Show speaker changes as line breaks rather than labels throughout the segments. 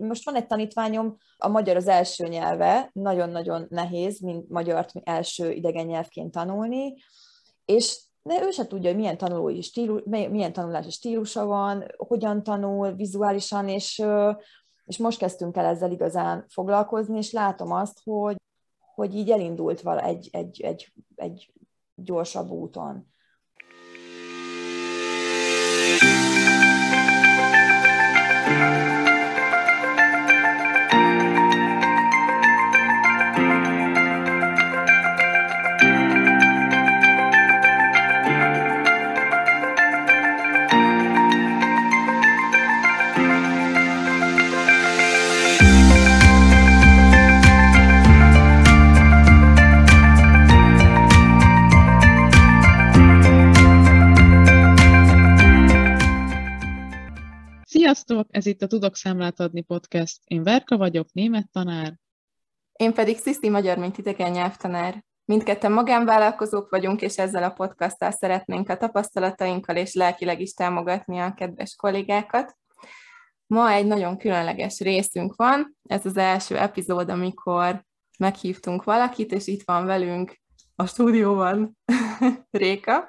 Most van egy tanítványom, a magyar az első nyelve, nagyon-nagyon nehéz, mint magyart első idegen nyelvként tanulni, és de ő se tudja, hogy milyen, tanulói stílus, milyen tanulási stílusa van, hogyan tanul vizuálisan, és, és most kezdtünk el ezzel igazán foglalkozni, és látom azt, hogy, hogy így elindult vala egy, egy, egy, egy gyorsabb úton.
Sziasztok! Ez itt a Tudok Számlát adni podcast. Én Verka vagyok, német tanár.
Én pedig Sziszi Magyar, mint idegen nyelvtanár. Mindketten magánvállalkozók vagyunk, és ezzel a podcasttal szeretnénk a tapasztalatainkkal és lelkileg is támogatni a kedves kollégákat. Ma egy nagyon különleges részünk van. Ez az első epizód, amikor meghívtunk valakit, és itt van velünk a stúdióban Réka,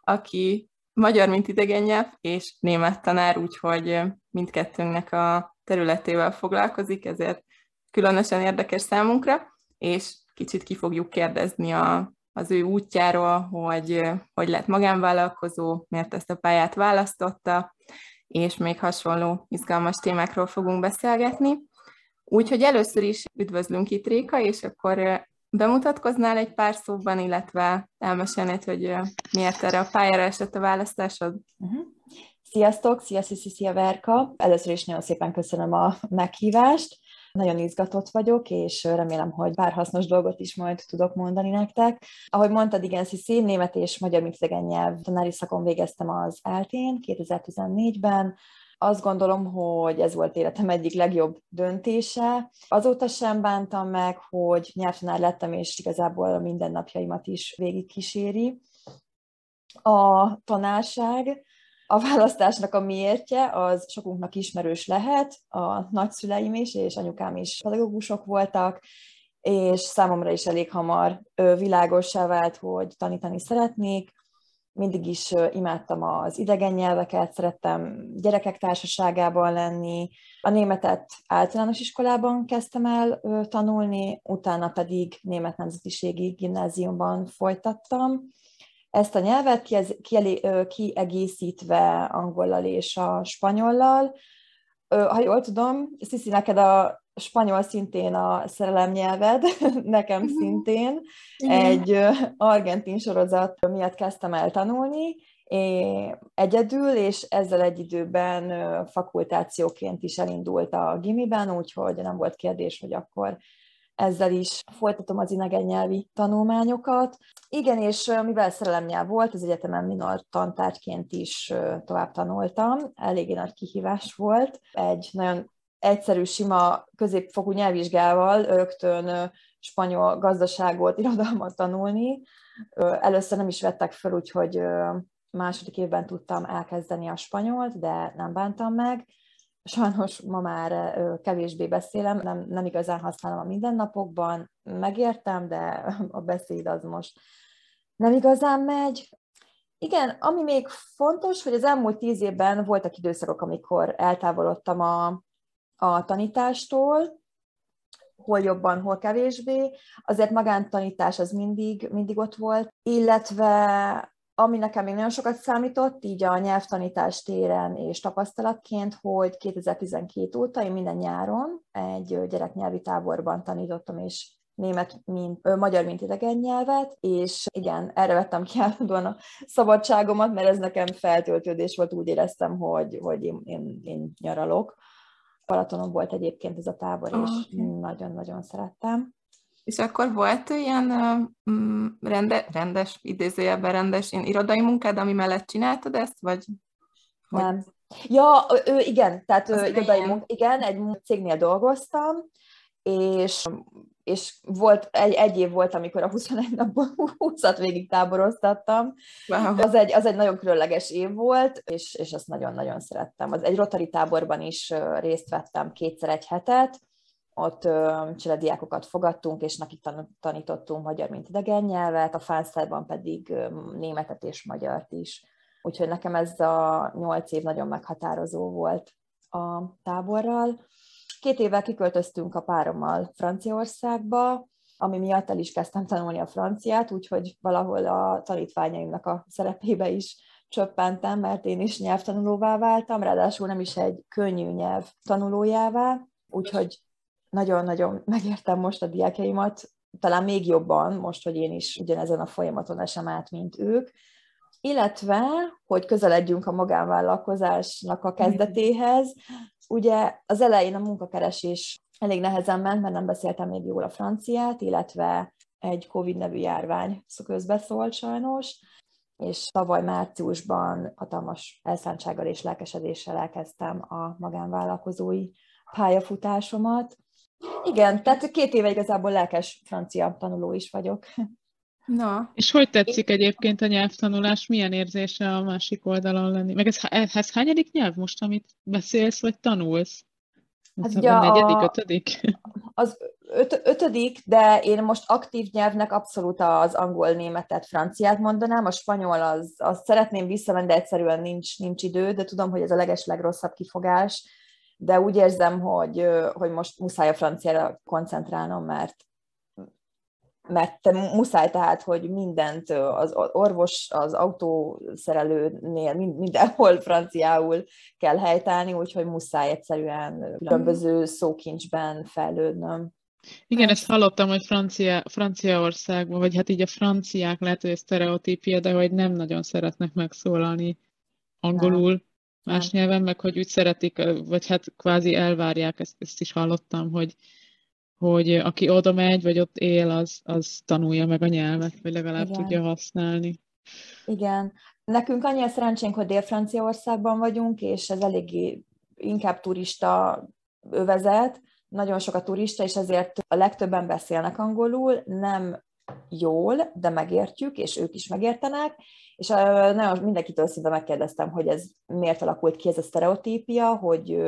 aki magyar, mint idegen nyelv, és német tanár, úgyhogy mindkettőnknek a területével foglalkozik, ezért különösen érdekes számunkra, és kicsit ki fogjuk kérdezni a, az ő útjáról, hogy hogy lett magánvállalkozó, miért ezt a pályát választotta, és még hasonló izgalmas témákról fogunk beszélgetni. Úgyhogy először is üdvözlünk itt Réka, és akkor Bemutatkoznál egy pár szóban, illetve elmesélnéd, hogy miért erre a pályára esett a választásod?
Uh-huh. Sziasztok, szia Sziszi, szia Verka! Először is nagyon szépen köszönöm a meghívást. Nagyon izgatott vagyok, és remélem, hogy pár hasznos dolgot is majd tudok mondani nektek. Ahogy mondtad, igen, Sziszi, német és magyar mint nyelv tanári szakon végeztem az eltén 2014-ben, azt gondolom, hogy ez volt életem egyik legjobb döntése. Azóta sem bántam meg, hogy nyelvtanár lettem, és igazából a mindennapjaimat is végigkíséri. A tanárság, a választásnak a miértje, az sokunknak ismerős lehet. A nagyszüleim is, és anyukám is pedagógusok voltak, és számomra is elég hamar világossá vált, hogy tanítani szeretnék mindig is imádtam az idegen nyelveket, szerettem gyerekek társaságában lenni. A németet általános iskolában kezdtem el tanulni, utána pedig német nemzetiségi gimnáziumban folytattam. Ezt a nyelvet kiegészítve angollal és a spanyollal. Ha jól tudom, Sziszi, neked a spanyol szintén a szerelem nyelved, nekem mhm. szintén. Egy argentin sorozat miatt kezdtem el tanulni, egyedül, és ezzel egy időben fakultációként is elindult a gimiben, úgyhogy nem volt kérdés, hogy akkor ezzel is folytatom az inegen nyelvi tanulmányokat. Igen, és mivel szerelemnyelv volt, az egyetemen minor tantárgyként is tovább tanultam, eléggé nagy kihívás volt. Egy nagyon egyszerű, sima középfokú nyelvvizsgával rögtön spanyol gazdaságot, irodalmat tanulni. Először nem is vettek fel, úgyhogy második évben tudtam elkezdeni a spanyolt, de nem bántam meg. Sajnos ma már kevésbé beszélem, nem, nem igazán használom a mindennapokban, megértem, de a beszéd az most nem igazán megy. Igen, ami még fontos, hogy az elmúlt tíz évben voltak időszakok, amikor eltávolodtam a, a tanítástól, hol jobban, hol kevésbé. Azért magántanítás az mindig, mindig ott volt, illetve ami nekem még nagyon sokat számított, így a nyelvtanítás téren és tapasztalatként, hogy 2012 óta én minden nyáron egy gyereknyelvi táborban tanítottam, és német, mint, magyar, mint idegen nyelvet, és igen, erre vettem ki állandóan a szabadságomat, mert ez nekem feltöltődés volt, úgy éreztem, hogy, hogy én, én, én nyaralok. Balatonon volt egyébként ez a tábor, és okay. nagyon-nagyon szerettem.
És akkor volt ilyen uh, rende, rendes, idézőjelben rendes ilyen irodai munkád, ami mellett csináltad ezt, vagy?
Nem. Ja, ő, igen, tehát ő, irodai munka, igen, egy cégnél dolgoztam, és és volt, egy, egy év volt, amikor a 21 napban 20-at végig táboroztattam. Wow. Az, egy, az egy nagyon különleges év volt, és, és ezt nagyon-nagyon szerettem. Az egy rotari táborban is részt vettem kétszer egy hetet, ott cselediákokat fogadtunk, és nekik tanítottunk magyar, mint idegen nyelvet, a Fánszárban pedig németet és magyart is. Úgyhogy nekem ez a nyolc év nagyon meghatározó volt a táborral. Két évvel kiköltöztünk a párommal Franciaországba, ami miatt el is kezdtem tanulni a franciát, úgyhogy valahol a tanítványaimnak a szerepébe is csöppentem, mert én is nyelvtanulóvá váltam, ráadásul nem is egy könnyű nyelv tanulójává, úgyhogy nagyon-nagyon megértem most a diákjaimat, talán még jobban, most, hogy én is ugyanezen a folyamaton esem át, mint ők, illetve, hogy közeledjünk a magánvállalkozásnak a kezdetéhez, Ugye az elején a munkakeresés elég nehezen ment, mert nem beszéltem még jól a franciát, illetve egy Covid nevű járvány közbeszólt sajnos, és tavaly márciusban hatalmas elszántsággal és lelkesedéssel elkezdtem a magánvállalkozói pályafutásomat. Igen, tehát két éve igazából lelkes francia tanuló is vagyok.
Na. És hogy tetszik egyébként a nyelvtanulás? Milyen érzése a másik oldalon lenni? Meg ez, ez hányadik nyelv most, amit beszélsz, vagy tanulsz? Hát ugye a negyedik, ötödik?
Az öt, ötödik, de én most aktív nyelvnek abszolút az angol, németet, franciát mondanám. A spanyol az, az szeretném visszamenni, de egyszerűen nincs, nincs idő, de tudom, hogy ez a leges legrosszabb kifogás, de úgy érzem, hogy, hogy most muszáj a franciára koncentrálnom, mert mert te muszáj tehát, hogy mindent az orvos, az autószerelőnél, mindenhol franciául kell helytállni, úgyhogy muszáj egyszerűen különböző szókincsben fejlődnöm.
Igen, ezt hallottam, hogy Francia, Franciaországban, vagy hát így a franciák lehet, hogy ez sztereotípia, de hogy nem nagyon szeretnek megszólalni angolul, nem. más nem. nyelven, meg hogy úgy szeretik, vagy hát kvázi elvárják, ezt, ezt is hallottam, hogy hogy aki oda megy, vagy ott él, az, az tanulja meg a nyelvet, vagy legalább Igen. tudja használni.
Igen. Nekünk annyi a szerencsénk, hogy Dél-Franciaországban vagyunk, és ez eléggé inkább turista övezet, nagyon sok a turista, és ezért a legtöbben beszélnek angolul, nem jól, de megértjük, és ők is megértenek, és nagyon mindenkitől szinte megkérdeztem, hogy ez miért alakult ki ez a sztereotípia, hogy,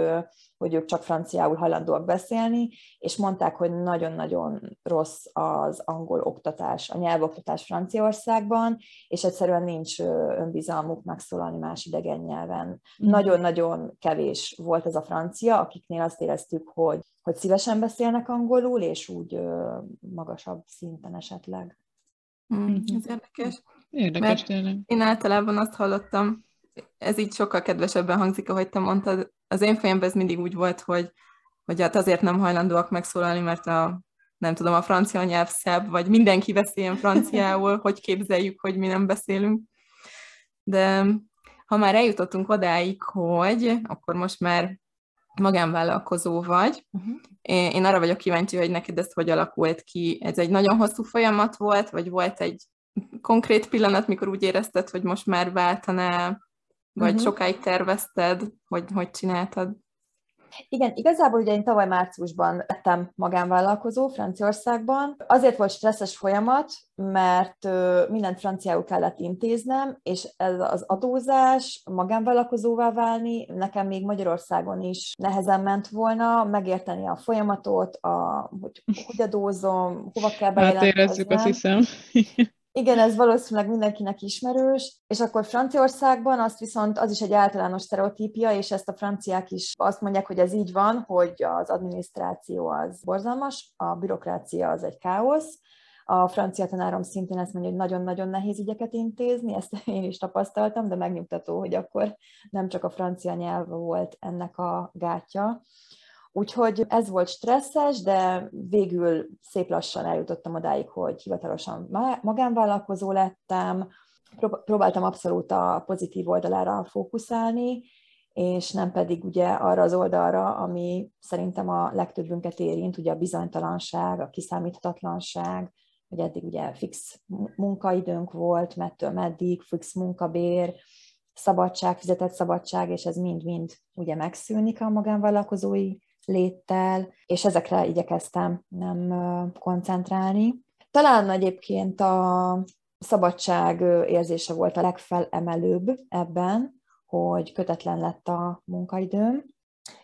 hogy ők csak franciául hajlandóak beszélni, és mondták, hogy nagyon-nagyon rossz az angol oktatás, a nyelvoktatás Franciaországban, és egyszerűen nincs önbizalmuk megszólalni más idegen nyelven. Mm. Nagyon-nagyon kevés volt ez a francia, akiknél azt éreztük, hogy, hogy szívesen beszélnek angolul, és úgy magasabb szinten esetleg.
Mm, ez érdekes.
Érdekes tényleg.
Én általában azt hallottam, ez így sokkal kedvesebben hangzik, ahogy te mondtad. Az én fejemben ez mindig úgy volt, hogy, hogy hát azért nem hajlandóak megszólalni, mert a, nem tudom, a francia nyelv szebb, vagy mindenki beszéljen franciául, hogy képzeljük, hogy mi nem beszélünk. De ha már eljutottunk odáig, hogy akkor most már magánvállalkozó vagy. Uh-huh. Én, arra vagyok kíváncsi, hogy neked ez hogy alakult ki. Ez egy nagyon hosszú folyamat volt, vagy volt egy konkrét pillanat, mikor úgy érezted, hogy most már váltanál, vagy uh-huh. sokáig tervezted, hogy hogy csináltad?
Igen, igazából ugye én tavaly márciusban lettem magánvállalkozó Franciaországban. Azért volt stresszes folyamat, mert mindent franciául kellett intéznem, és ez az adózás, magánvállalkozóvá válni, nekem még Magyarországon is nehezen ment volna, megérteni a folyamatot, a, hogy hogy adózom, hova kell bejelentkeznem. Hát érezzük,
azt hiszem.
Igen, ez valószínűleg mindenkinek ismerős, és akkor Franciaországban azt viszont az is egy általános sztereotípia, és ezt a franciák is azt mondják, hogy ez így van, hogy az adminisztráció az borzalmas, a bürokrácia az egy káosz, a francia tanárom szintén ezt mondja, hogy nagyon-nagyon nehéz ügyeket intézni, ezt én is tapasztaltam, de megnyugtató, hogy akkor nem csak a francia nyelv volt ennek a gátja. Úgyhogy ez volt stresszes, de végül szép lassan eljutottam odáig, hogy hivatalosan magánvállalkozó lettem, próbáltam abszolút a pozitív oldalára fókuszálni, és nem pedig ugye arra az oldalra, ami szerintem a legtöbbünket érint, ugye a bizonytalanság, a kiszámíthatatlanság, hogy eddig ugye fix munkaidőnk volt, mettől meddig, fix munkabér, szabadság, fizetett szabadság, és ez mind-mind ugye megszűnik a magánvállalkozói léttel, és ezekre igyekeztem nem koncentrálni. Talán egyébként a szabadság érzése volt a legfelemelőbb ebben, hogy kötetlen lett a munkaidőm.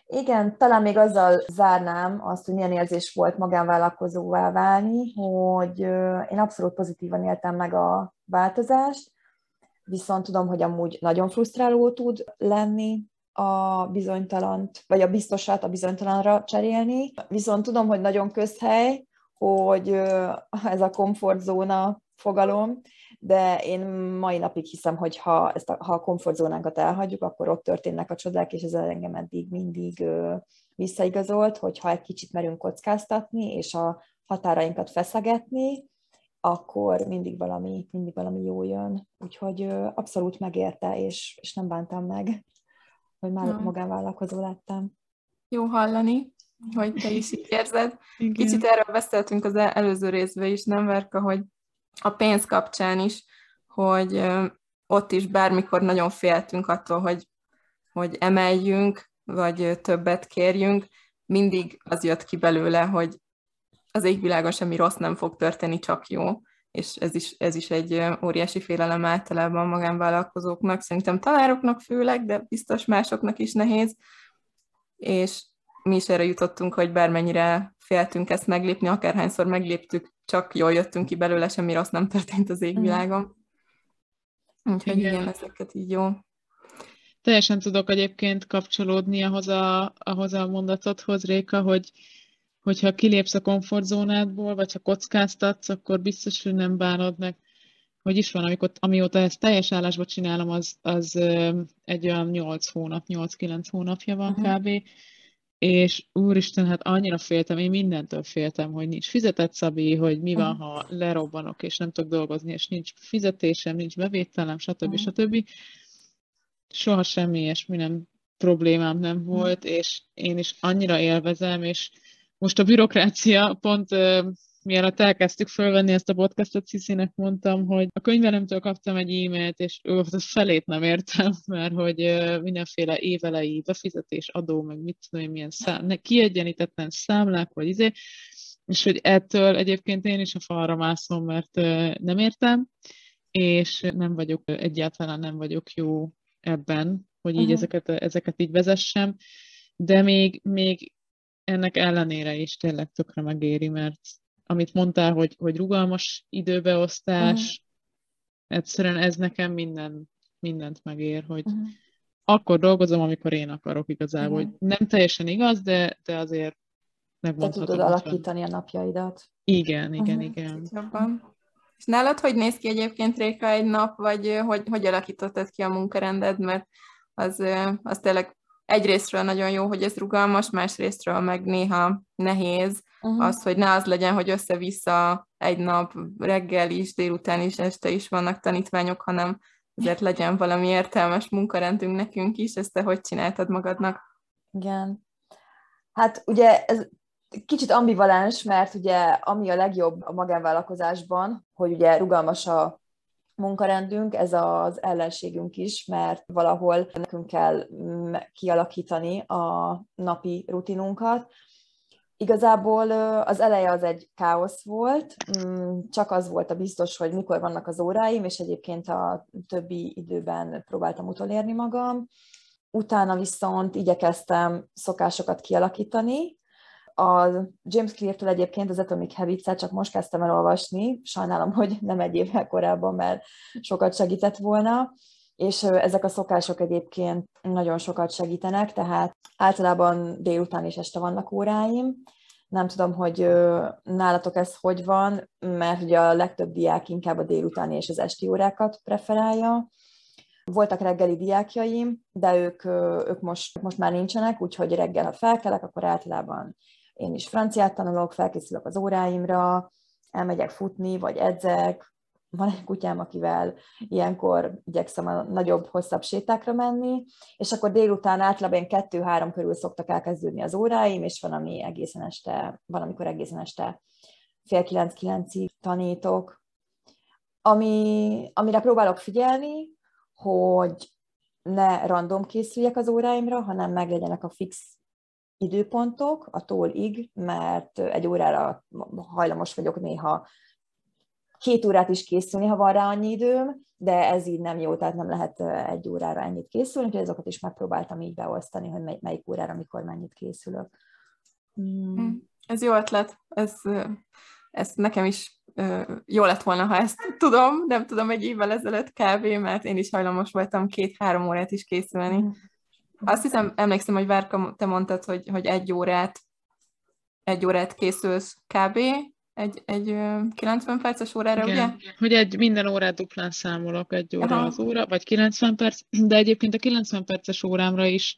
Igen, talán még azzal zárnám azt, hogy milyen érzés volt magánvállalkozóvá válni, hogy én abszolút pozitívan éltem meg a változást, viszont tudom, hogy amúgy nagyon frusztráló tud lenni a bizonytalant, vagy a biztosat a bizonytalanra cserélni. Viszont tudom, hogy nagyon közhely, hogy ez a komfortzóna fogalom, de én mai napig hiszem, hogy ha, ezt a, ha a komfortzónánkat elhagyjuk, akkor ott történnek a csodák, és ez engem eddig mindig visszaigazolt, hogy ha egy kicsit merünk kockáztatni, és a határainkat feszegetni, akkor mindig valami, mindig valami jó jön. Úgyhogy abszolút megérte, és, és nem bántam meg, hogy már no. magánvállalkozó lettem.
Jó hallani, hogy te is így érzed. Igen. Kicsit erről beszéltünk az előző részben is, nem Verka, hogy a pénz kapcsán is, hogy ott is bármikor nagyon féltünk attól, hogy, hogy emeljünk, vagy többet kérjünk, mindig az jött ki belőle, hogy az égvilágon semmi rossz nem fog történni, csak jó. És ez is, ez is egy óriási félelem általában magánvállalkozóknak, szerintem tanároknak főleg, de biztos másoknak is nehéz. És mi is erre jutottunk, hogy bármennyire féltünk ezt meglépni, akárhányszor megléptük, csak jól jöttünk ki belőle, semmi rossz nem történt az égvilágon. Úgyhogy igen, igen ezeket így jó.
Teljesen tudok egyébként kapcsolódni ahhoz a, ahhoz a mondatodhoz, Réka, hogy hogyha kilépsz a komfortzónádból, vagy ha kockáztatsz, akkor biztos, hogy nem bánod meg. Hogy is van, amikor, amióta ezt teljes állásba csinálom, az, az egy olyan 8 hónap, 8-9 hónapja van uh-huh. kb és úristen, hát annyira féltem, én mindentől féltem, hogy nincs fizetett szabi, hogy mi van, ha lerobbanok, és nem tudok dolgozni, és nincs fizetésem, nincs bevételem, stb. stb. Soha semmi ilyesmi nem problémám nem volt, és én is annyira élvezem, és most a bürokrácia pont mielőtt elkezdtük fölvenni ezt a podcastot, Ciszinek mondtam, hogy a könyvelemtől kaptam egy e-mailt, és ő, a felét nem értem, mert hogy mindenféle évelei befizetés, adó, meg mit tudom én, milyen szám, ne, kiegyenítetlen számlák, vagy izé, és hogy ettől egyébként én is a falra mászom, mert nem értem, és nem vagyok, egyáltalán nem vagyok jó ebben, hogy így uh-huh. ezeket, ezeket így vezessem, de még, még ennek ellenére is tényleg tökre megéri, mert amit mondtál, hogy, hogy rugalmas időbeosztás, uh-huh. egyszerűen ez nekem minden, mindent megér, hogy uh-huh. akkor dolgozom, amikor én akarok igazából. Uh-huh. Hogy nem teljesen igaz, de, de azért
megmondhatom. Te tudod alakítani a napjaidat.
Igen, igen, uh-huh. igen.
Jobban. És nálad hogy néz ki egyébként, Réka, egy nap, vagy hogy, hogy alakítottad ki a munkarended, mert az, az tényleg egyrésztről nagyon jó, hogy ez rugalmas, másrésztről meg néha nehéz uh-huh. az, hogy ne az legyen, hogy össze-vissza egy nap reggel is, délután is, este is vannak tanítványok, hanem ezért legyen valami értelmes munkarendünk nekünk is. Ezt te hogy csináltad magadnak?
Igen. Hát ugye ez kicsit ambivalens, mert ugye ami a legjobb a magánvállalkozásban, hogy ugye rugalmas a munkarendünk, ez az ellenségünk is, mert valahol nekünk kell kialakítani a napi rutinunkat. Igazából az eleje az egy káosz volt, mm, csak az volt a biztos, hogy mikor vannak az óráim, és egyébként a többi időben próbáltam utolérni magam. Utána viszont igyekeztem szokásokat kialakítani, a James Clear-től egyébként az Atomic habits csak most kezdtem el olvasni, sajnálom, hogy nem egy évvel korábban, mert sokat segített volna, és ezek a szokások egyébként nagyon sokat segítenek, tehát általában délután és este vannak óráim. Nem tudom, hogy nálatok ez hogy van, mert ugye a legtöbb diák inkább a délutáni és az esti órákat preferálja. Voltak reggeli diákjaim, de ők, ők most, most már nincsenek, úgyhogy reggel, ha felkelek, akkor általában én is franciát tanulok, felkészülök az óráimra, elmegyek futni, vagy edzek, van egy kutyám, akivel ilyenkor igyekszem a nagyobb, hosszabb sétákra menni, és akkor délután általában kettő-három körül szoktak elkezdődni az óráim, és van, ami egészen este, van, amikor egészen este fél kilenc-kilencig tanítok. Ami, amire próbálok figyelni, hogy ne random készüljek az óráimra, hanem meglegyenek a fix időpontok, a tól-ig, mert egy órára hajlamos vagyok néha két órát is készülni, ha van rá annyi időm, de ez így nem jó, tehát nem lehet egy órára ennyit készülni, úgyhogy azokat is megpróbáltam így beosztani, hogy melyik órára, mikor mennyit készülök.
Hmm. Ez jó ötlet, ez, ez nekem is jó lett volna, ha ezt tudom, nem tudom, egy évvel ezelőtt kb., mert én is hajlamos voltam két-három órát is készülni. Hmm. Azt hiszem, emlékszem, hogy Várka, te mondtad, hogy, hogy egy órát egy órát készülsz kb. egy, egy 90 perces órára, Igen. ugye?
Hogy egy minden órát duplán számolok, egy óra Aha. az óra, vagy 90 perc, de egyébként a 90 perces órámra is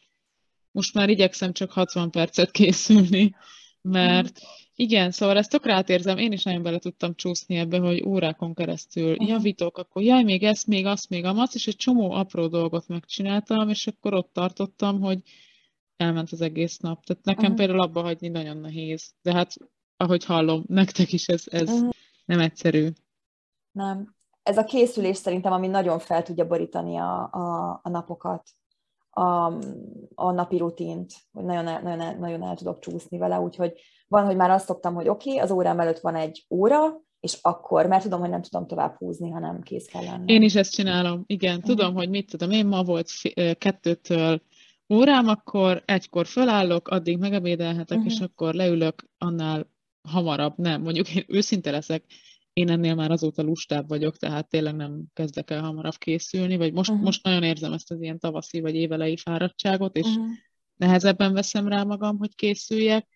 most már igyekszem csak 60 percet készülni, mert mm. Igen, szóval ezt tök rátérzem, én is nagyon bele tudtam csúszni ebbe, hogy órákon keresztül javítok, akkor jaj, még ezt, még azt, még amazt, és egy csomó apró dolgot megcsináltam, és akkor ott tartottam, hogy elment az egész nap. Tehát nekem uh-huh. például abba hagyni nagyon nehéz. De hát, ahogy hallom, nektek is ez, ez uh-huh. nem egyszerű.
Nem. Ez a készülés szerintem, ami nagyon fel tudja borítani a, a, a napokat, a, a napi rutint, hogy nagyon el, nagyon, el, nagyon el tudok csúszni vele, úgyhogy van, hogy már azt szoktam, hogy oké, okay, az órám előtt van egy óra, és akkor, mert tudom, hogy nem tudom tovább húzni, hanem kész kell lenni.
Én is ezt csinálom, igen. Mhm. Tudom, hogy mit tudom, én ma volt kettőtől órám, akkor egykor fölállok, addig megebédelhetek, uh-huh. és akkor leülök annál hamarabb. Nem, mondjuk én őszinte leszek, én ennél már azóta lustább vagyok, tehát tényleg nem kezdek el hamarabb készülni, vagy most, uh-huh. most nagyon érzem ezt az ilyen tavaszi vagy évelei fáradtságot, és uh-huh. nehezebben veszem rá magam, hogy készüljek,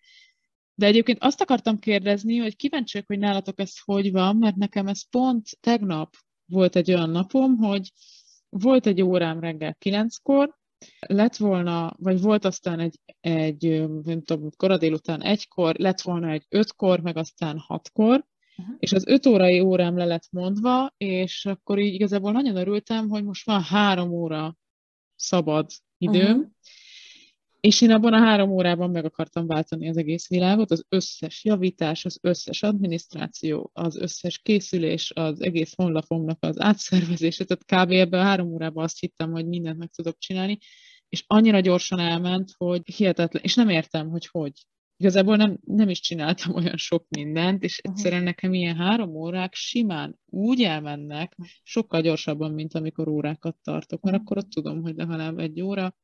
de egyébként azt akartam kérdezni, hogy kíváncsiak, hogy nálatok ez hogy van, mert nekem ez pont tegnap volt egy olyan napom, hogy volt egy órám reggel kilenckor, lett volna, vagy volt aztán egy, egy nem tudom, kora délután egykor, lett volna egy ötkor, meg aztán hatkor, uh-huh. és az öt órai órám le lett mondva, és akkor így igazából nagyon örültem, hogy most van három óra szabad időm, uh-huh. És én abban a három órában meg akartam váltani az egész világot, az összes javítás, az összes adminisztráció, az összes készülés, az egész honlapomnak az átszervezése, tehát kb. ebben a három órában azt hittem, hogy mindent meg tudok csinálni, és annyira gyorsan elment, hogy hihetetlen, és nem értem, hogy hogy. Igazából nem, nem is csináltam olyan sok mindent, és egyszerűen nekem ilyen három órák simán úgy elmennek, sokkal gyorsabban, mint amikor órákat tartok, mert akkor ott tudom, hogy legalább egy óra,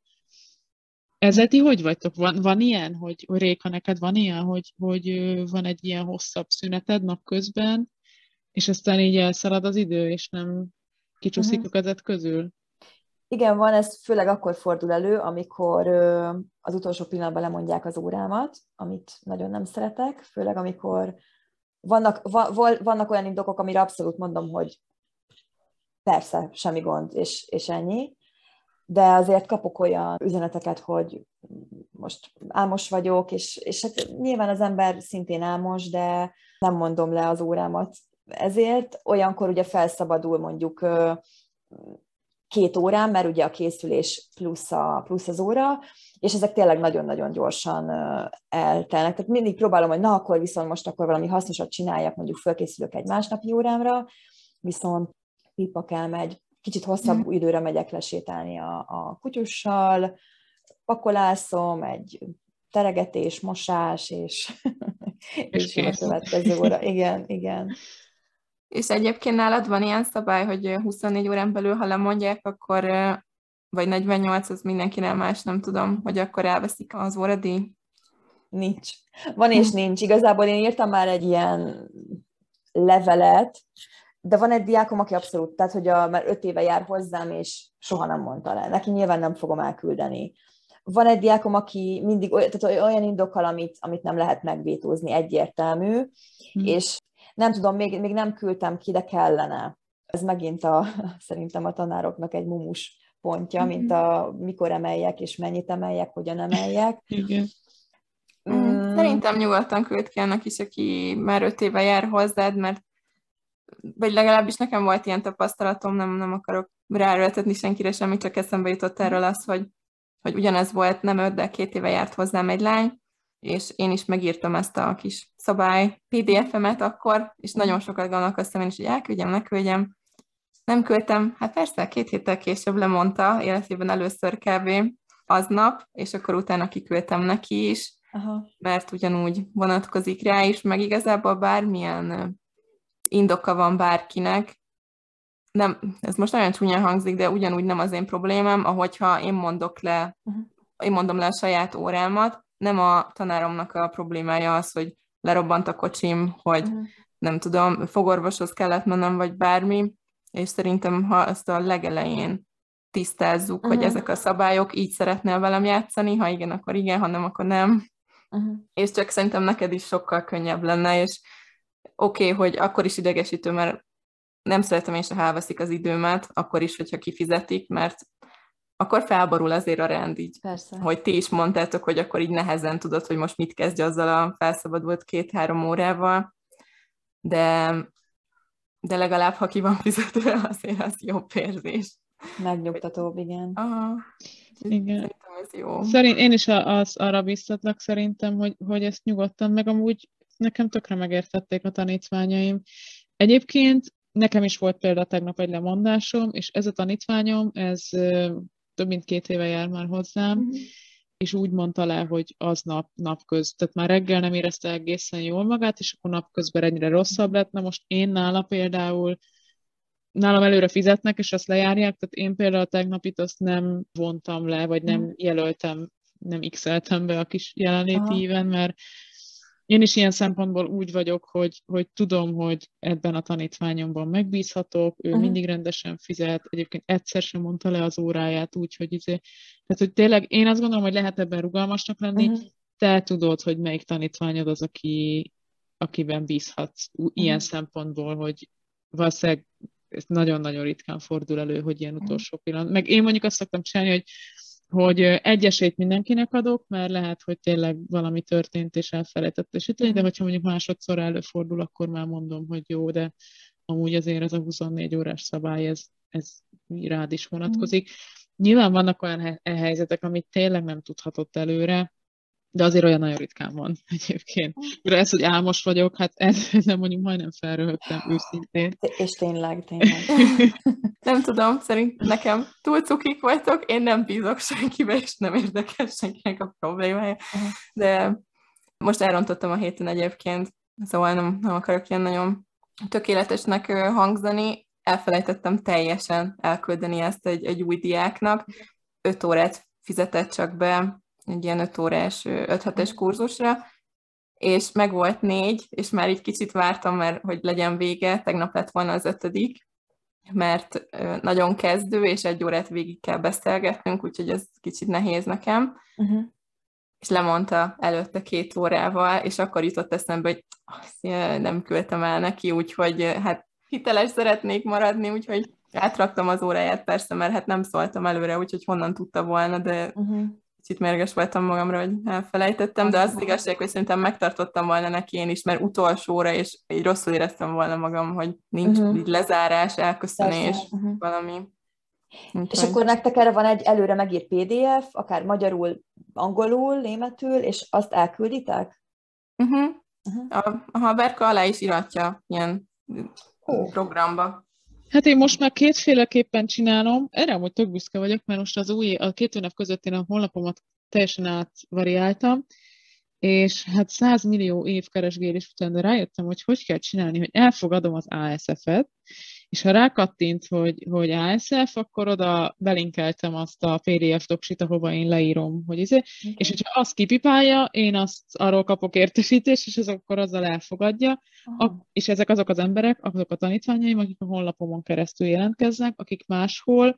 ezzel ti hogy vagytok? Van, van ilyen, hogy, Réka, neked van ilyen, hogy, hogy van egy ilyen hosszabb szüneted napközben, és aztán így elszalad az idő, és nem kicsúszik uh-huh. közül?
Igen, van, ez főleg akkor fordul elő, amikor az utolsó pillanatban lemondják az órámat, amit nagyon nem szeretek, főleg amikor vannak, va, vannak olyan indokok, amire abszolút mondom, hogy persze, semmi gond, és, és ennyi, de azért kapok olyan üzeneteket, hogy most álmos vagyok, és, és hát nyilván az ember szintén álmos, de nem mondom le az órámat ezért. Olyankor ugye felszabadul mondjuk két órán, mert ugye a készülés plusz, a, plusz az óra, és ezek tényleg nagyon-nagyon gyorsan eltelnek. Tehát mindig próbálom, hogy na, akkor viszont most akkor valami hasznosat csináljak, mondjuk fölkészülök egy másnapi órámra, viszont pipak elmegy, kicsit hosszabb mm. időre megyek lesétálni a, a kutyussal, pakolászom, egy teregetés, mosás, és, és, és a következő óra. Igen, igen.
És egyébként nálad van ilyen szabály, hogy 24 órán belül, ha lemondják, akkor, vagy 48, az mindenkinek más, nem tudom, hogy akkor elveszik az óradíj?
Nincs. Van és hm. nincs. Igazából én írtam már egy ilyen levelet, de van egy diákom, aki abszolút, tehát hogy a, már öt éve jár hozzám, és soha nem mondta le. Neki nyilván nem fogom elküldeni. Van egy diákom, aki mindig olyan, tehát olyan indokkal, amit, amit nem lehet megvétózni, egyértelmű, hmm. és nem tudom, még, még nem küldtem ki, de kellene. Ez megint a, szerintem a tanároknak egy mumus pontja, hmm. mint a mikor emeljek, és mennyit emeljek, hogyan emeljek.
Igen.
Mm. Szerintem nyugodtan küld ki annak is, aki már öt éve jár hozzád, mert vagy legalábbis nekem volt ilyen tapasztalatom, nem, nem akarok ráerőltetni senkire semmi, csak eszembe jutott erről az, hogy, hogy ugyanez volt, nem öt, de két éve járt hozzám egy lány, és én is megírtam ezt a kis szabály PDF-emet akkor, és nagyon sokat gondolkoztam én is, hogy elküldjem, ne küldjem. Nem küldtem, hát persze, két héttel később lemondta, életében először kb. aznap, és akkor utána kiküldtem neki is, Aha. mert ugyanúgy vonatkozik rá is, meg igazából bármilyen indoka van bárkinek, nem, ez most nagyon csúnyán hangzik, de ugyanúgy nem az én problémám, ahogyha én mondok le, uh-huh. én mondom le a saját órámat, nem a tanáromnak a problémája az, hogy lerobbant a kocsim, hogy uh-huh. nem tudom, fogorvoshoz kellett mennem, vagy bármi, és szerintem, ha ezt a legelején tisztázzuk, uh-huh. hogy ezek a szabályok, így szeretnél velem játszani, ha igen, akkor igen, ha nem, akkor nem. Uh-huh. És csak szerintem neked is sokkal könnyebb lenne, és oké, okay, hogy akkor is idegesítő, mert nem szeretem én se, ha elveszik az időmet, akkor is, hogyha kifizetik, mert akkor felborul azért a rend így. Persze. Hogy ti is mondtátok, hogy akkor így nehezen tudod, hogy most mit kezdj azzal a felszabadult két-három órával, de, de legalább, ha ki van fizetve, azért az jobb érzés.
Megnyugtatóbb, igen. Aha.
Igen. Szerintem ez jó. Szerint, én is az, arra biztatlak szerintem, hogy, hogy ezt nyugodtan, meg amúgy nekem tökre megértették a tanítványaim. Egyébként nekem is volt például tegnap egy lemondásom, és ez a tanítványom, ez több mint két éve jár már hozzám, mm-hmm. és úgy mondta le, hogy az nap, napköz, tehát már reggel nem érezte egészen jól magát, és akkor napközben egyre rosszabb lett. Na most én nála például nálam előre fizetnek, és azt lejárják, tehát én például tegnapit azt nem vontam le, vagy nem mm. jelöltem, nem x be a kis jelenléti éven, mert én is ilyen szempontból úgy vagyok, hogy, hogy tudom, hogy ebben a tanítványomban megbízhatok, ő uh-huh. mindig rendesen fizet, egyébként egyszer sem mondta le az óráját, úgyhogy izé, tehát hogy tényleg én azt gondolom, hogy lehet ebben rugalmasnak lenni, uh-huh. te tudod, hogy melyik tanítványod az, aki, akiben bízhatsz ilyen uh-huh. szempontból, hogy valószínűleg ez nagyon-nagyon ritkán fordul elő, hogy ilyen utolsó pillanat. Meg én mondjuk azt szoktam csinálni, hogy hogy egy esélyt mindenkinek adok, mert lehet, hogy tényleg valami történt és elfelejtett esíteni, de hogyha mondjuk másodszor előfordul, akkor már mondom, hogy jó, de amúgy azért ez a 24 órás szabály, ez, ez rád is vonatkozik. Nyilván vannak olyan helyzetek, amit tényleg nem tudhatott előre, de azért olyan nagyon ritkán van egyébként. De ez, hogy álmos vagyok, hát ez nem mondjuk majdnem felröhögtem őszintén.
És tényleg, tényleg.
nem tudom, szerint nekem túl cukik vagytok, én nem bízok senkibe, és nem érdekel senkinek a problémája. De most elrontottam a héten egyébként, szóval nem, nem akarok ilyen nagyon tökéletesnek hangzani. Elfelejtettem teljesen elküldeni ezt egy, egy új diáknak. Öt órát fizetett csak be, egy ilyen 5 órás, 5 hetes mhm. kurzusra, és meg volt négy, és már így kicsit vártam, mert hogy legyen vége, tegnap lett volna az ötödik, mert nagyon kezdő, és egy órát végig kell beszélgetnünk, úgyhogy ez kicsit nehéz nekem. Uh-huh. És lemondta előtte két órával, és akkor jutott eszembe, hogy nem küldtem el neki, úgyhogy hát hiteles szeretnék maradni, úgyhogy átraktam az óráját persze, mert hát nem szóltam előre, úgyhogy honnan tudta volna, de uh-huh kicsit mérges voltam magamra, hogy elfelejtettem, de az, az igazság, hogy szerintem megtartottam volna neki én is, mert utolsóra, és így rosszul éreztem volna magam, hogy nincs uh-huh. így lezárás, elköszönés, uh-huh. valami.
Úgyhogy... És akkor nektek erre van egy előre megírt PDF, akár magyarul, angolul, németül, és azt elkülditek?
Uh-huh. Uh-huh. A, a haverka alá is iratja ilyen oh. programba.
Hát én most már kétféleképpen csinálom, erre amúgy tök büszke vagyok, mert most az új, a két hónap között én a honlapomat teljesen átvariáltam, és hát 100 millió év keresgélés után de rájöttem, hogy hogy kell csinálni, hogy elfogadom az ASF-et, és ha rákattint, hogy, hogy ASF, akkor oda belinkeltem azt a PDF doksit, ahova én leírom, hogy izé, okay. és hogyha azt kipipálja, én azt arról kapok értesítést, és ez akkor azzal elfogadja, a, és ezek azok az emberek, azok a tanítványaim, akik a honlapomon keresztül jelentkeznek, akik máshol,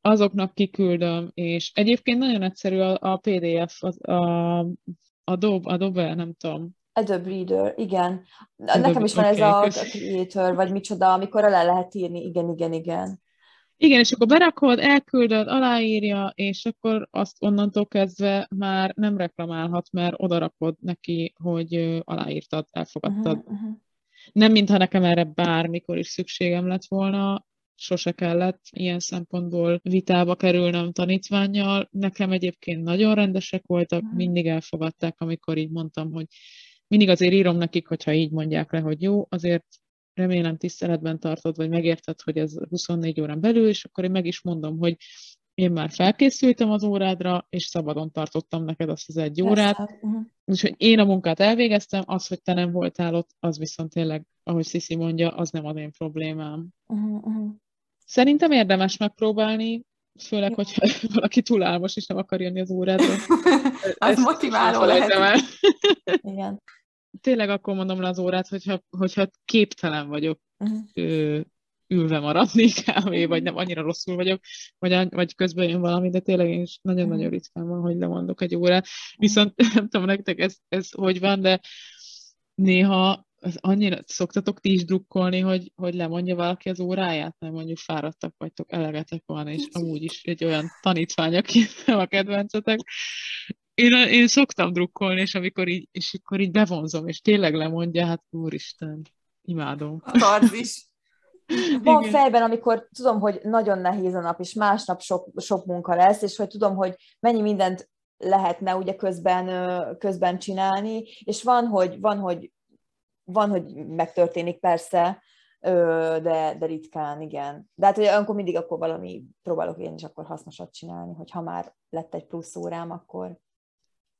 azoknak kiküldöm, és egyébként nagyon egyszerű a, a PDF, az, a, Adobe, Adobe, nem tudom,
Adobe Reader, igen. Adobe, Nekem is van okay, ez a, a Creator, vagy micsoda, amikor alá lehet írni, igen, igen, igen.
Igen, és akkor berakod, elküldöd, aláírja, és akkor azt onnantól kezdve már nem reklamálhat, mert odarakod neki, hogy aláírtad, elfogadtad. Uh-huh, uh-huh. Nem mintha nekem erre bármikor is szükségem lett volna, sose kellett ilyen szempontból vitába kerülnöm tanítványjal. Nekem egyébként nagyon rendesek voltak, uh-huh. mindig elfogadták, amikor így mondtam, hogy mindig azért írom nekik, hogyha így mondják le, hogy jó, azért remélem tiszteletben tartod, vagy megérted, hogy ez 24 órán belül, és akkor én meg is mondom, hogy én már felkészültem az órádra, és szabadon tartottam neked azt az egy órát. Uh-huh. Úgyhogy én a munkát elvégeztem, az, hogy te nem voltál ott, az viszont tényleg, ahogy Sziszi mondja, az nem az én problémám. Uh-huh. Szerintem érdemes megpróbálni, főleg, hogyha valaki túl álmos és nem akar jönni az órádra.
az motiváló lehet.
Igen.
Tényleg akkor mondom le az órát, hogyha, hogyha képtelen vagyok uh-huh ülve maradni kb. vagy nem annyira rosszul vagyok, vagy, vagy közben jön valami, de tényleg én is nagyon-nagyon mhm. ritkán van, hogy lemondok egy órát. Viszont nem tudom nektek ez, ez hogy van, de néha az annyira szoktatok ti is drukkolni, hogy, hogy lemondja valaki az óráját, nem mondjuk fáradtak vagytok, elegetek van, és amúgy is egy olyan tanítvány, aki a kedvencetek. Én, én szoktam drukkolni, és amikor így, és akkor így bevonzom, és tényleg lemondja, hát úristen, imádom.
A is.
Van Igen. fejben, amikor tudom, hogy nagyon nehéz a nap, és másnap sok, sok munka lesz, és hogy tudom, hogy mennyi mindent lehetne ugye közben, közben csinálni, és van, hogy, van, hogy, van, hogy megtörténik persze, de, de ritkán, igen. De hát, hogy akkor mindig akkor valami, próbálok én is akkor hasznosat csinálni, hogy ha már lett egy plusz órám, akkor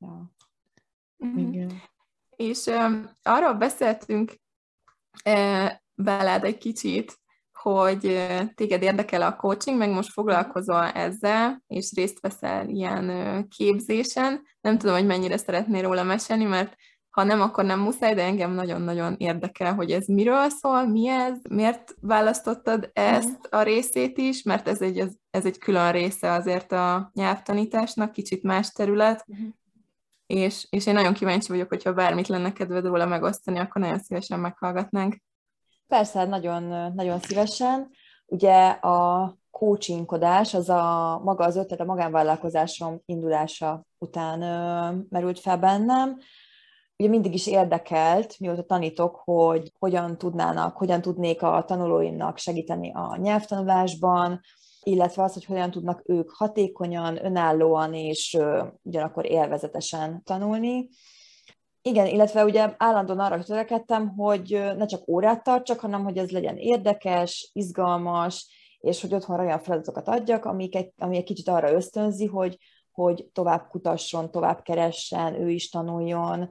ja.
Mhm. Igen. És um, arról beszéltünk veled egy kicsit, hogy téged érdekel a coaching, meg most foglalkozol ezzel, és részt veszel ilyen képzésen. Nem tudom, hogy mennyire szeretnél róla mesélni, mert ha nem, akkor nem muszáj, de engem nagyon-nagyon érdekel, hogy ez miről szól, mi ez, miért választottad ezt a részét is, mert ez egy, ez, ez egy külön része azért a nyelvtanításnak, kicsit más terület, uh-huh. És, és én nagyon kíváncsi vagyok, hogyha bármit lenne kedved róla megosztani, akkor nagyon szívesen meghallgatnánk.
Persze, nagyon, nagyon szívesen. Ugye a coachingkodás, az a maga az ötlet, a magánvállalkozásom indulása után ö, merült fel bennem. Ugye mindig is érdekelt, mióta tanítok, hogy hogyan tudnának, hogyan tudnék a tanulóimnak segíteni a nyelvtanulásban, illetve az, hogy hogyan tudnak ők hatékonyan, önállóan és ugyanakkor élvezetesen tanulni. Igen, illetve ugye állandóan arra törekedtem, hogy ne csak órát tartsak, hanem hogy ez legyen érdekes, izgalmas, és hogy otthon olyan feladatokat adjak, amik egy, ami egy kicsit arra ösztönzi, hogy, hogy tovább kutasson, tovább keressen, ő is tanuljon.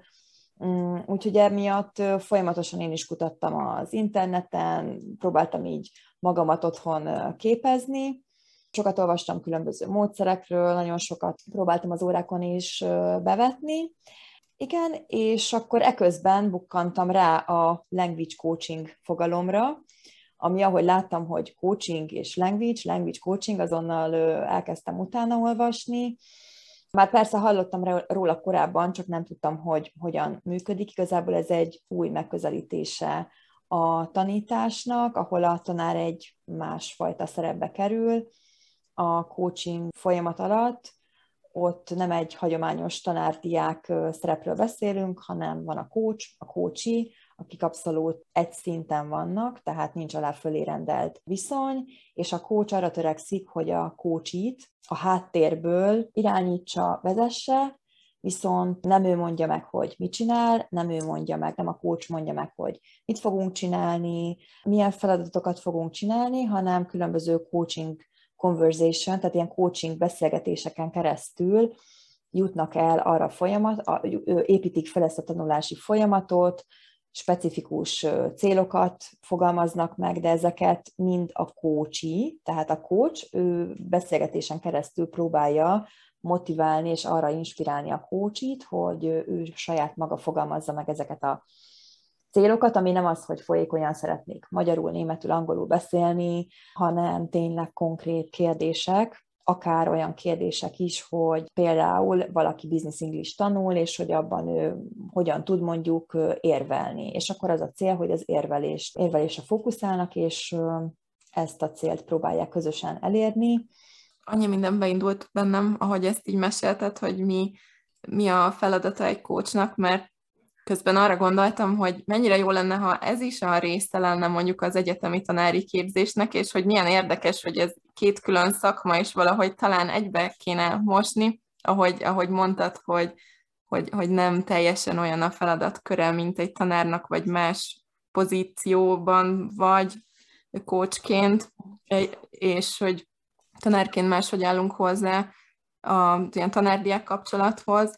Mm, úgyhogy emiatt folyamatosan én is kutattam az interneten, próbáltam így magamat otthon képezni. Sokat olvastam különböző módszerekről, nagyon sokat próbáltam az órákon is bevetni, igen, és akkor eközben bukkantam rá a language coaching fogalomra, ami ahogy láttam, hogy coaching és language, language coaching, azonnal elkezdtem utána olvasni. Már persze hallottam róla korábban, csak nem tudtam, hogy hogyan működik. Igazából ez egy új megközelítése a tanításnak, ahol a tanár egy másfajta szerepbe kerül a coaching folyamat alatt, ott nem egy hagyományos tanárdiák szerepről beszélünk, hanem van a coach, a coachi, akik abszolút egy szinten vannak, tehát nincs alá fölé rendelt viszony, és a coach arra törekszik, hogy a coachit a háttérből irányítsa, vezesse, viszont nem ő mondja meg, hogy mit csinál, nem ő mondja meg, nem a coach mondja meg, hogy mit fogunk csinálni, milyen feladatokat fogunk csinálni, hanem különböző coaching conversation, tehát ilyen coaching beszélgetéseken keresztül jutnak el arra folyamat, építik fel ezt a tanulási folyamatot, specifikus célokat fogalmaznak meg, de ezeket mind a coachi, tehát a coach ő beszélgetésen keresztül próbálja motiválni és arra inspirálni a coachit, hogy ő saját maga fogalmazza meg ezeket a célokat, ami nem az, hogy folyékonyan szeretnék magyarul, németül, angolul beszélni, hanem tényleg konkrét kérdések, akár olyan kérdések is, hogy például valaki business English tanul, és hogy abban ő hogyan tud mondjuk érvelni. És akkor az a cél, hogy az érvelést, érvelésre fókuszálnak, és ezt a célt próbálják közösen elérni.
Annyi minden beindult bennem, ahogy ezt így mesélted, hogy mi, mi a feladata egy coachnak, mert közben arra gondoltam, hogy mennyire jó lenne, ha ez is a része lenne mondjuk az egyetemi tanári képzésnek, és hogy milyen érdekes, hogy ez két külön szakma, és valahogy talán egybe kéne mosni, ahogy, ahogy mondtad, hogy, hogy, hogy nem teljesen olyan a feladatköre, mint egy tanárnak, vagy más pozícióban vagy coachként, és hogy tanárként máshogy állunk hozzá a ilyen tanárdiák kapcsolathoz,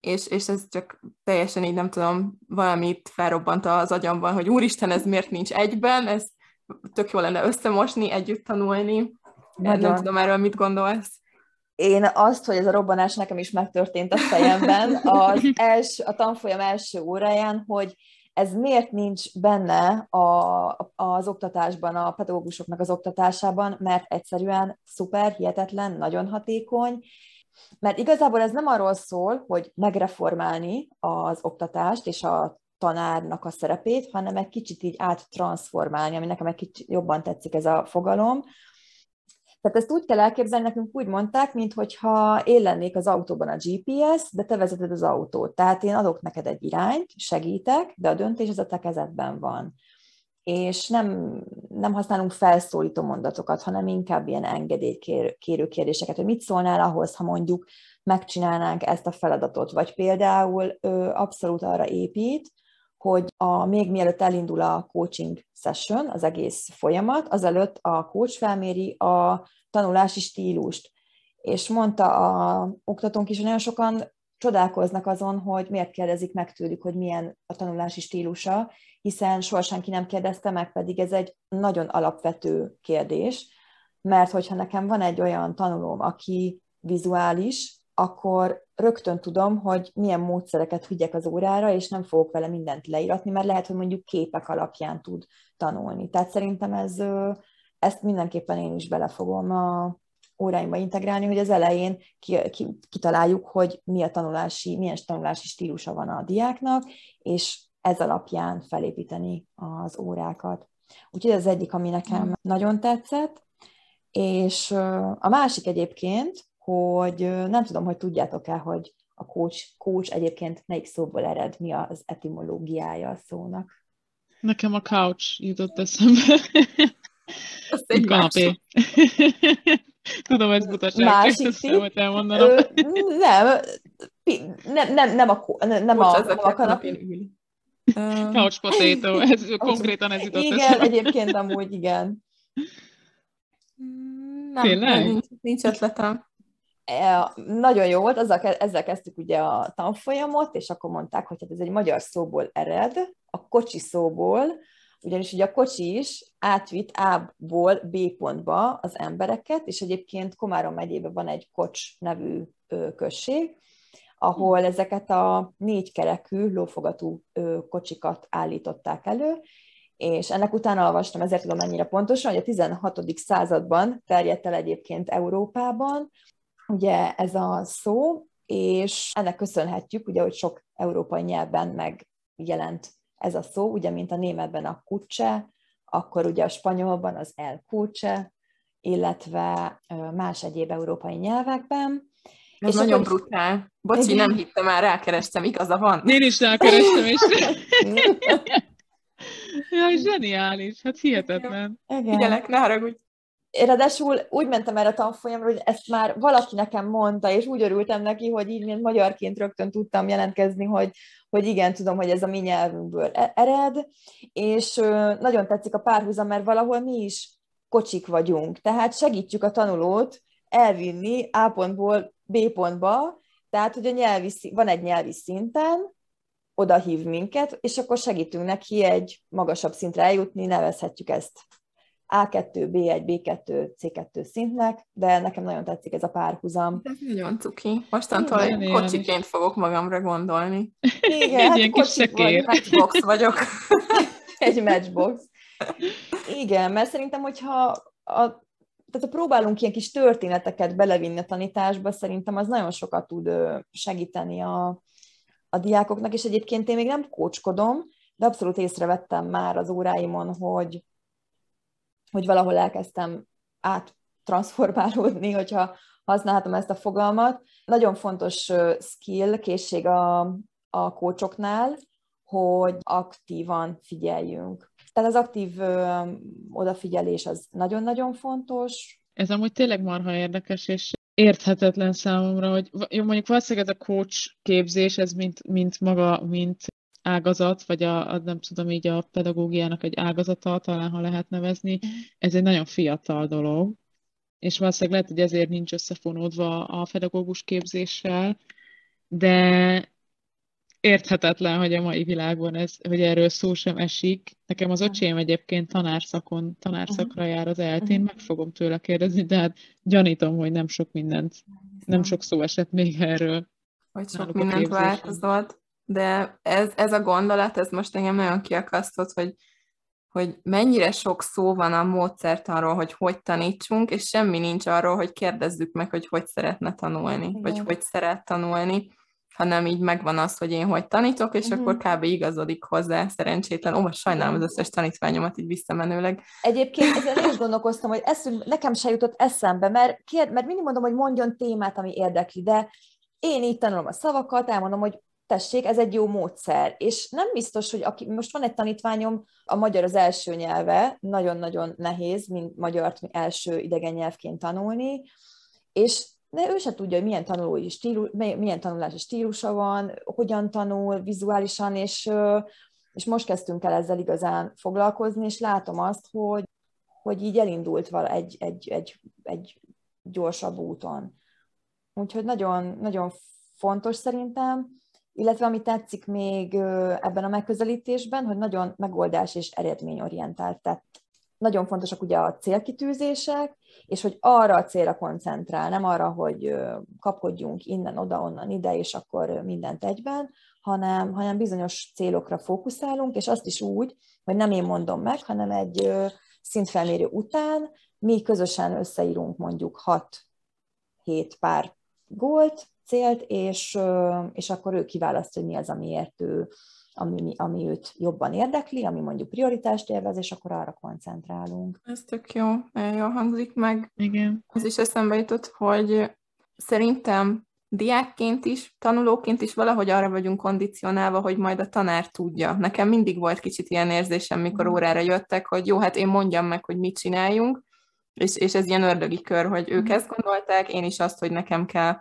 és, és ez csak teljesen így nem tudom, valamit felrobbant az agyamban, hogy úristen, ez miért nincs egyben, ez tök jó lenne összemosni, együtt tanulni. Nagyon. Nem tudom erről mit gondolsz.
Én azt, hogy ez a robbanás nekem is megtörtént a fejemben, az els, a tanfolyam első óráján, hogy ez miért nincs benne a, az oktatásban, a pedagógusoknak az oktatásában, mert egyszerűen szuper, hihetetlen, nagyon hatékony, mert igazából ez nem arról szól, hogy megreformálni az oktatást és a tanárnak a szerepét, hanem egy kicsit így áttransformálni, ami nekem egy kicsit jobban tetszik ez a fogalom. Tehát ezt úgy kell elképzelni, nekünk úgy mondták, mintha én lennék az autóban a GPS, de te vezeted az autót. Tehát én adok neked egy irányt, segítek, de a döntés az a te kezedben van és nem, nem használunk felszólító mondatokat, hanem inkább ilyen engedélykérő kérdéseket, hogy mit szólnál ahhoz, ha mondjuk megcsinálnánk ezt a feladatot, vagy például ö, abszolút arra épít, hogy a, még mielőtt elindul a coaching session, az egész folyamat, azelőtt a coach felméri a tanulási stílust. És mondta a oktatónk is, hogy nagyon sokan csodálkoznak azon, hogy miért kérdezik meg tőlük, hogy milyen a tanulási stílusa, hiszen soha senki nem kérdezte meg, pedig ez egy nagyon alapvető kérdés, mert hogyha nekem van egy olyan tanulóm, aki vizuális, akkor rögtön tudom, hogy milyen módszereket vigyek az órára, és nem fogok vele mindent leíratni, mert lehet, hogy mondjuk képek alapján tud tanulni. Tehát szerintem ez, ezt mindenképpen én is belefogom a óráimba integrálni, hogy az elején kitaláljuk, hogy mi a tanulási, milyen tanulási stílusa van a diáknak, és ez alapján felépíteni az órákat. Úgyhogy ez az egyik, ami nekem mm. nagyon tetszett. És a másik egyébként, hogy nem tudom, hogy tudjátok-e, hogy a coach, coach egyébként melyik szóból ered, mi az etimológiája a szónak.
Nekem a couch jutott eszembe.
Azt egy kanapé.
Tudom, ez butaság. Másik ezt nem elmondanom.
Nem, nem, nem, nem a, nem, nem a, nem a kanapé.
Couch potato, ez konkrétan ez jutott
Igen, eszembe. egyébként amúgy igen.
Nem, Tényleg? Nincs, nincs ötletem.
E, nagyon jó volt, azzal, ezzel kezdtük ugye a tanfolyamot, és akkor mondták, hogy hát ez egy magyar szóból ered, a kocsi szóból, ugyanis ugye a kocsi is átvitt A-ból B pontba az embereket, és egyébként Komárom megyében van egy Kocs nevű község, ahol ezeket a négykerekű, lófogatú kocsikat állították elő, és ennek utána olvastam, ezért tudom ennyire pontosan, hogy a 16. században terjedt el egyébként Európában, ugye ez a szó, és ennek köszönhetjük, ugye, hogy sok európai nyelvben megjelent ez a szó, ugye, mint a németben a kucse, akkor ugye a spanyolban az el kucse, illetve más egyéb európai nyelvekben.
Ez és nagyon akkor... brutál. Bocsi, nem hittem már, rákerestem, igaza van.
Én is rákerestem, és... ja, zseniális, hát hihetetlen.
Igen. Figyelek, ne haragudj.
Ráadásul úgy mentem erre a tanfolyamra, hogy ezt már valaki nekem mondta, és úgy örültem neki, hogy így, mint magyarként rögtön tudtam jelentkezni, hogy, hogy igen, tudom, hogy ez a mi nyelvünkből e- ered, és nagyon tetszik a párhuzam, mert valahol mi is kocsik vagyunk, tehát segítjük a tanulót elvinni A pontból B pontba, tehát, hogy a nyelvi, van egy nyelvi szinten, oda hív minket, és akkor segítünk neki egy magasabb szintre eljutni, nevezhetjük ezt A2, B1, B2, C2 szintnek, de nekem nagyon tetszik ez a párhuzam.
Ez nagyon cuki. Mostantól egy kocsiként fogok magamra gondolni.
Igen, egy hát ilyen kis
vagy, matchbox vagyok.
egy matchbox. Igen, mert szerintem, hogyha a tehát ha próbálunk ilyen kis történeteket belevinni a tanításba, szerintem az nagyon sokat tud segíteni a, a diákoknak, és egyébként én még nem kócskodom, de abszolút észrevettem már az óráimon, hogy, hogy valahol elkezdtem áttransformálódni, hogyha használhatom ezt a fogalmat. Nagyon fontos skill, készség a, a kócsoknál, hogy aktívan figyeljünk. Tehát az aktív ö, odafigyelés az nagyon-nagyon fontos.
Ez amúgy tényleg marha érdekes, és érthetetlen számomra, hogy jó, mondjuk valószínűleg ez a coach képzés, ez mint, mint maga, mint ágazat, vagy a, a, nem tudom, így a pedagógiának egy ágazata, talán ha lehet nevezni, ez egy nagyon fiatal dolog. és valószínűleg lehet, hogy ezért nincs összefonódva a pedagógus képzéssel, de érthetetlen, hogy a mai világban ez, hogy erről szó sem esik. Nekem az öcsém egyébként tanárszakon, tanárszakra jár az eltén, meg fogom tőle kérdezni, de hát gyanítom, hogy nem sok mindent, nem sok szó esett még erről.
Hogy sok mindent változott, de ez, ez a gondolat, ez most engem nagyon kiakasztott, hogy hogy mennyire sok szó van a módszertanról, hogy hogy tanítsunk, és semmi nincs arról, hogy kérdezzük meg, hogy hogy szeretne tanulni, Igen. vagy hogy szeret tanulni, hanem így megvan az, hogy én hogy tanítok, és uh-huh. akkor kb. igazodik hozzá szerencsétlen. Ó, most sajnálom az összes tanítványomat így visszamenőleg.
Egyébként ezzel is gondolkoztam, hogy eszünk, nekem se jutott eszembe, mert, kér, mert mindig mondom, hogy mondjon témát, ami érdekli, de én így tanulom a szavakat, elmondom, hogy tessék, ez egy jó módszer. És nem biztos, hogy aki, most van egy tanítványom, a magyar az első nyelve, nagyon-nagyon nehéz, mint magyart első idegen nyelvként tanulni, és de ő se tudja, hogy milyen, tanulói stílus, milyen tanulási stílusa van, hogyan tanul vizuálisan, és, és most kezdtünk el ezzel igazán foglalkozni, és látom azt, hogy, hogy így elindult vala egy, egy, egy, egy gyorsabb úton. Úgyhogy nagyon, nagyon fontos szerintem, illetve ami tetszik még ebben a megközelítésben, hogy nagyon megoldás és eredményorientált. Tehát nagyon fontosak ugye a célkitűzések, és hogy arra a célra koncentrál, nem arra, hogy kapkodjunk innen, oda, onnan, ide, és akkor mindent egyben, hanem, hanem bizonyos célokra fókuszálunk, és azt is úgy, hogy nem én mondom meg, hanem egy szintfelmérő után mi közösen összeírunk mondjuk 6-7 pár gólt, célt, és, és akkor ő kiválaszt, hogy mi az, amiért ő, ami, ami őt jobban érdekli, ami mondjuk prioritást élvez, és akkor arra koncentrálunk.
Ez tök jó, jól hangzik meg.
Igen.
Az is eszembe jutott, hogy szerintem diákként is, tanulóként is valahogy arra vagyunk kondicionálva, hogy majd a tanár tudja. Nekem mindig volt kicsit ilyen érzésem, mikor mm. órára jöttek, hogy jó, hát én mondjam meg, hogy mit csináljunk, és, és ez ilyen ördögi kör, hogy ők mm. ezt gondolták, én is azt, hogy nekem kell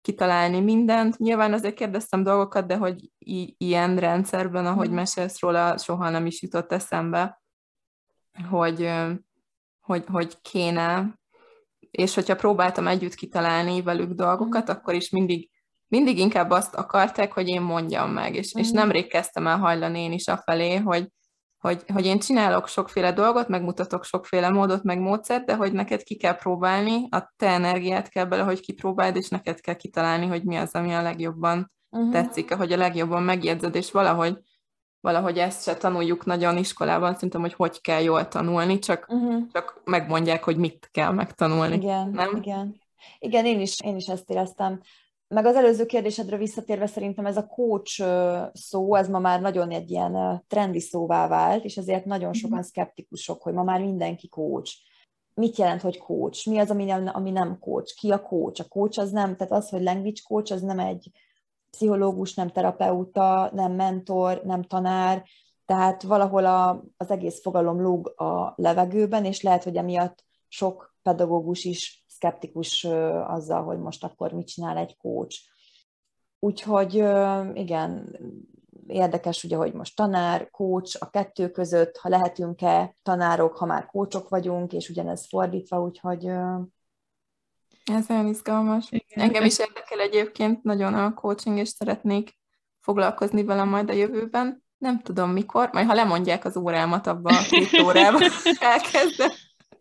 kitalálni mindent. Nyilván azért kérdeztem dolgokat, de hogy i- ilyen rendszerben, ahogy mm. mesélsz róla, soha nem is jutott eszembe, hogy, hogy, hogy kéne, és hogyha próbáltam együtt kitalálni velük dolgokat, mm. akkor is mindig, mindig inkább azt akarták, hogy én mondjam meg, és, és nemrég kezdtem el hajlani én is afelé, hogy, hogy, hogy én csinálok sokféle dolgot, megmutatok sokféle módot, meg módszert, de hogy neked ki kell próbálni, a te energiát kell bele, hogy kipróbáld, és neked kell kitalálni, hogy mi az, ami a legjobban uh-huh. tetszik, hogy a legjobban megjegyzed, és valahogy, valahogy ezt se tanuljuk nagyon iskolában, szerintem, hogy hogy kell jól tanulni, csak, uh-huh. csak megmondják, hogy mit kell megtanulni.
Igen, nem? igen. Igen, én is, én is ezt éreztem. Meg az előző kérdésedre visszatérve szerintem ez a coach szó, ez ma már nagyon egy ilyen trendi szóvá vált, és ezért nagyon mhm. sokan szkeptikusok, hogy ma már mindenki coach. Mit jelent, hogy coach? Mi az, ami nem, ami nem coach? Ki a coach? A coach az nem, tehát az, hogy language coach, az nem egy pszichológus, nem terapeuta, nem mentor, nem tanár, tehát valahol a, az egész fogalom lóg a levegőben, és lehet, hogy emiatt sok pedagógus is szkeptikus azzal, hogy most akkor mit csinál egy coach. Úgyhogy igen, érdekes ugye, hogy most tanár, coach a kettő között, ha lehetünk-e tanárok, ha már coachok vagyunk, és ugyanez fordítva, úgyhogy...
Ez nagyon izgalmas. Igen. Engem is érdekel egyébként nagyon a coaching, és szeretnék foglalkozni vele majd a jövőben. Nem tudom mikor, majd ha lemondják az órámat abban a két órában, elkezdem.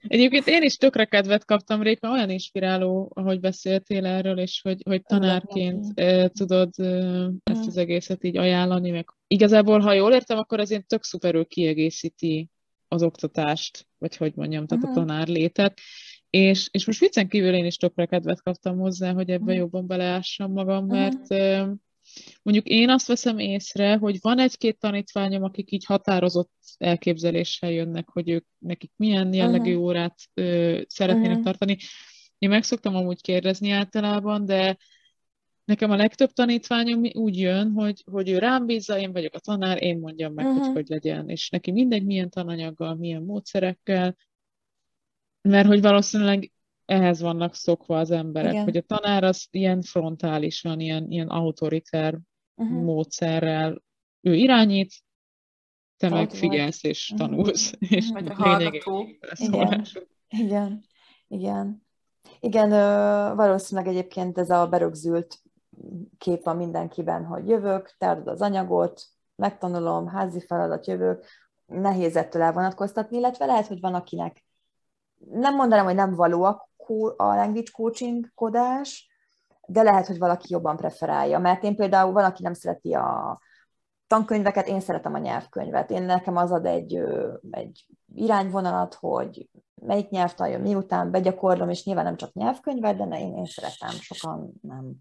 Egyébként én is tökre kedvet kaptam, Réka, olyan inspiráló, ahogy beszéltél erről, és hogy, hogy tanárként uh, tudod uh, ezt az egészet így ajánlani, meg igazából, ha jól értem, akkor ez ilyen tök szuperül kiegészíti az oktatást, vagy hogy mondjam, tehát a tanár létet. És, és most viccen kívül én is tökre kedvet kaptam hozzá, hogy ebbe uh-huh. jobban beleássam magam, mert uh-huh. Mondjuk én azt veszem észre, hogy van egy-két tanítványom, akik így határozott elképzeléssel jönnek, hogy ők nekik milyen jellegű uh-huh. órát ö, szeretnének uh-huh. tartani. Én meg szoktam amúgy kérdezni általában, de nekem a legtöbb tanítványom úgy jön, hogy, hogy ő rám bízza, én vagyok a tanár, én mondjam meg, uh-huh. hogy hogy legyen. És neki mindegy, milyen tananyaggal, milyen módszerekkel, mert hogy valószínűleg ehhez vannak szokva az emberek, Igen. hogy a tanár az ilyen frontálisan, ilyen, ilyen autoriter uh-huh. módszerrel ő irányít, te Falt meg figyelsz és uh-huh. tanulsz, és
vagy a hallgató.
Igen. Igen, igen. Igen, valószínűleg egyébként ez a berögzült kép van mindenkiben, hogy jövök, te adod az anyagot, megtanulom, házi feladat jövök, nehéz ettől elvonatkoztatni, illetve lehet, hogy van akinek nem mondanám, hogy nem való a, language coaching kodás, de lehet, hogy valaki jobban preferálja, mert én például van, aki nem szereti a tankönyveket, én szeretem a nyelvkönyvet. Én nekem az ad egy, egy irányvonalat, hogy melyik nyelvtan jön miután, begyakorlom, és nyilván nem csak nyelvkönyvet, de én, én szeretem, sokan nem.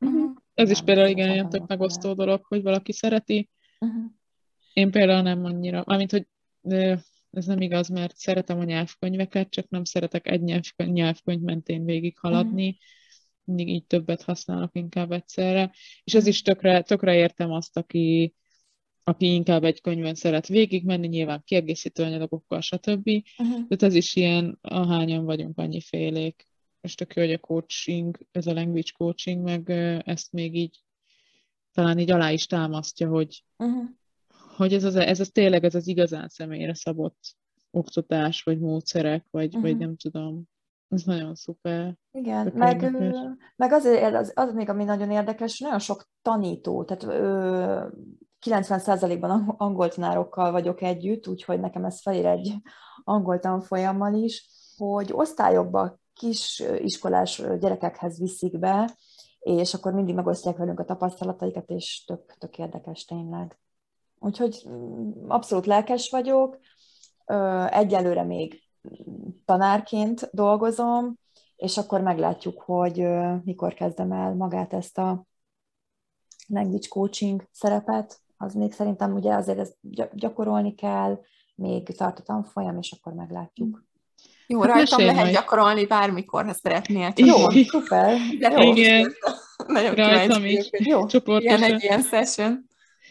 Uh-huh. Ez is például igen, ilyen tök megosztó dolog, hogy valaki szereti. Uh-huh. Én például nem annyira, mármint, hogy ez nem igaz, mert szeretem a nyelvkönyveket, csak nem szeretek egy nyelvkönyv, nyelvkönyv mentén végig haladni. Uh-huh mindig így többet használok inkább egyszerre, és ez is tökre, tökre értem azt, aki, aki inkább egy könyvön szeret végigmenni, nyilván kiegészítő anyagokkal, stb. Uh-huh. De ez is ilyen, ahányan vagyunk, annyi félék. És tök jó, hogy a coaching, ez a language coaching, meg ezt még így talán így alá is támasztja, hogy, uh-huh. Hogy ez, az, ez az tényleg ez az igazán személyre szabott oktatás, vagy módszerek, vagy, uh-huh. vagy nem tudom, ez nagyon szuper.
Igen, meg, meg azért az, az még, ami nagyon érdekes, nagyon sok tanító, tehát ö, 90%-ban angol tanárokkal vagyok együtt, úgyhogy nekem ez felér egy angol tanfolyammal is, hogy osztályokba kis iskolás gyerekekhez viszik be, és akkor mindig megosztják velünk a tapasztalataikat, és tök, tök érdekes tényleg. Úgyhogy mm, abszolút lelkes vagyok, egyelőre még tanárként dolgozom, és akkor meglátjuk, hogy mikor kezdem el magát ezt a language coaching szerepet. Az még szerintem ugye azért ezt gyakorolni kell, még tart a tanfolyam, és akkor meglátjuk.
Jó, hát rajtam lehet majd. gyakorolni bármikor, ha szeretnél.
Jó, szuper.
Jó. Igen. Nagyon Rajtam is.
Jó. Ilyen egy ilyen session.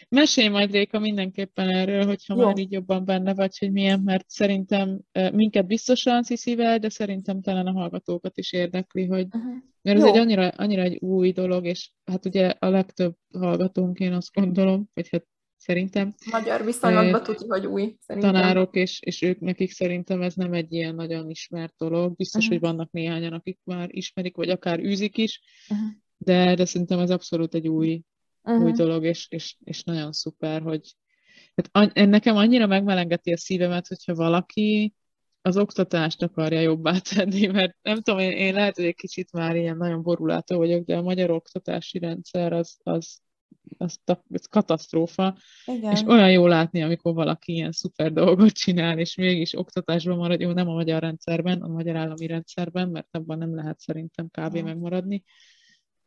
Mesélj majd, Réka, mindenképpen erről, hogyha Jó. már így jobban benne vagy, hogy milyen, mert szerintem minket biztosan Sziszivel, de szerintem talán a hallgatókat is érdekli, hogy uh-huh. mert ez Jó. egy annyira, annyira egy új dolog, és hát ugye a legtöbb hallgatónk, én azt gondolom, hogy hát szerintem.
Magyar viszonylatban tudja, hogy új.
Szerintem. Tanárok, és, és ők nekik szerintem ez nem egy ilyen nagyon ismert dolog. Biztos, uh-huh. hogy vannak néhányan, akik már ismerik, vagy akár űzik is, uh-huh. de, de szerintem ez abszolút egy új uh-huh. új dolog, és, és, és nagyon szuper, hogy hát nekem annyira megmelengeti a szívemet, hogyha valaki az oktatást akarja jobbá tenni, mert nem tudom, én, én lehet, hogy egy kicsit már ilyen nagyon borulátó vagyok, de a magyar oktatási rendszer az, az, az, az katasztrófa, Igen. és olyan jó látni, amikor valaki ilyen szuper dolgot csinál, és mégis oktatásban marad, jó, nem a magyar rendszerben, a magyar állami rendszerben, mert abban nem lehet szerintem kb. Megmaradni,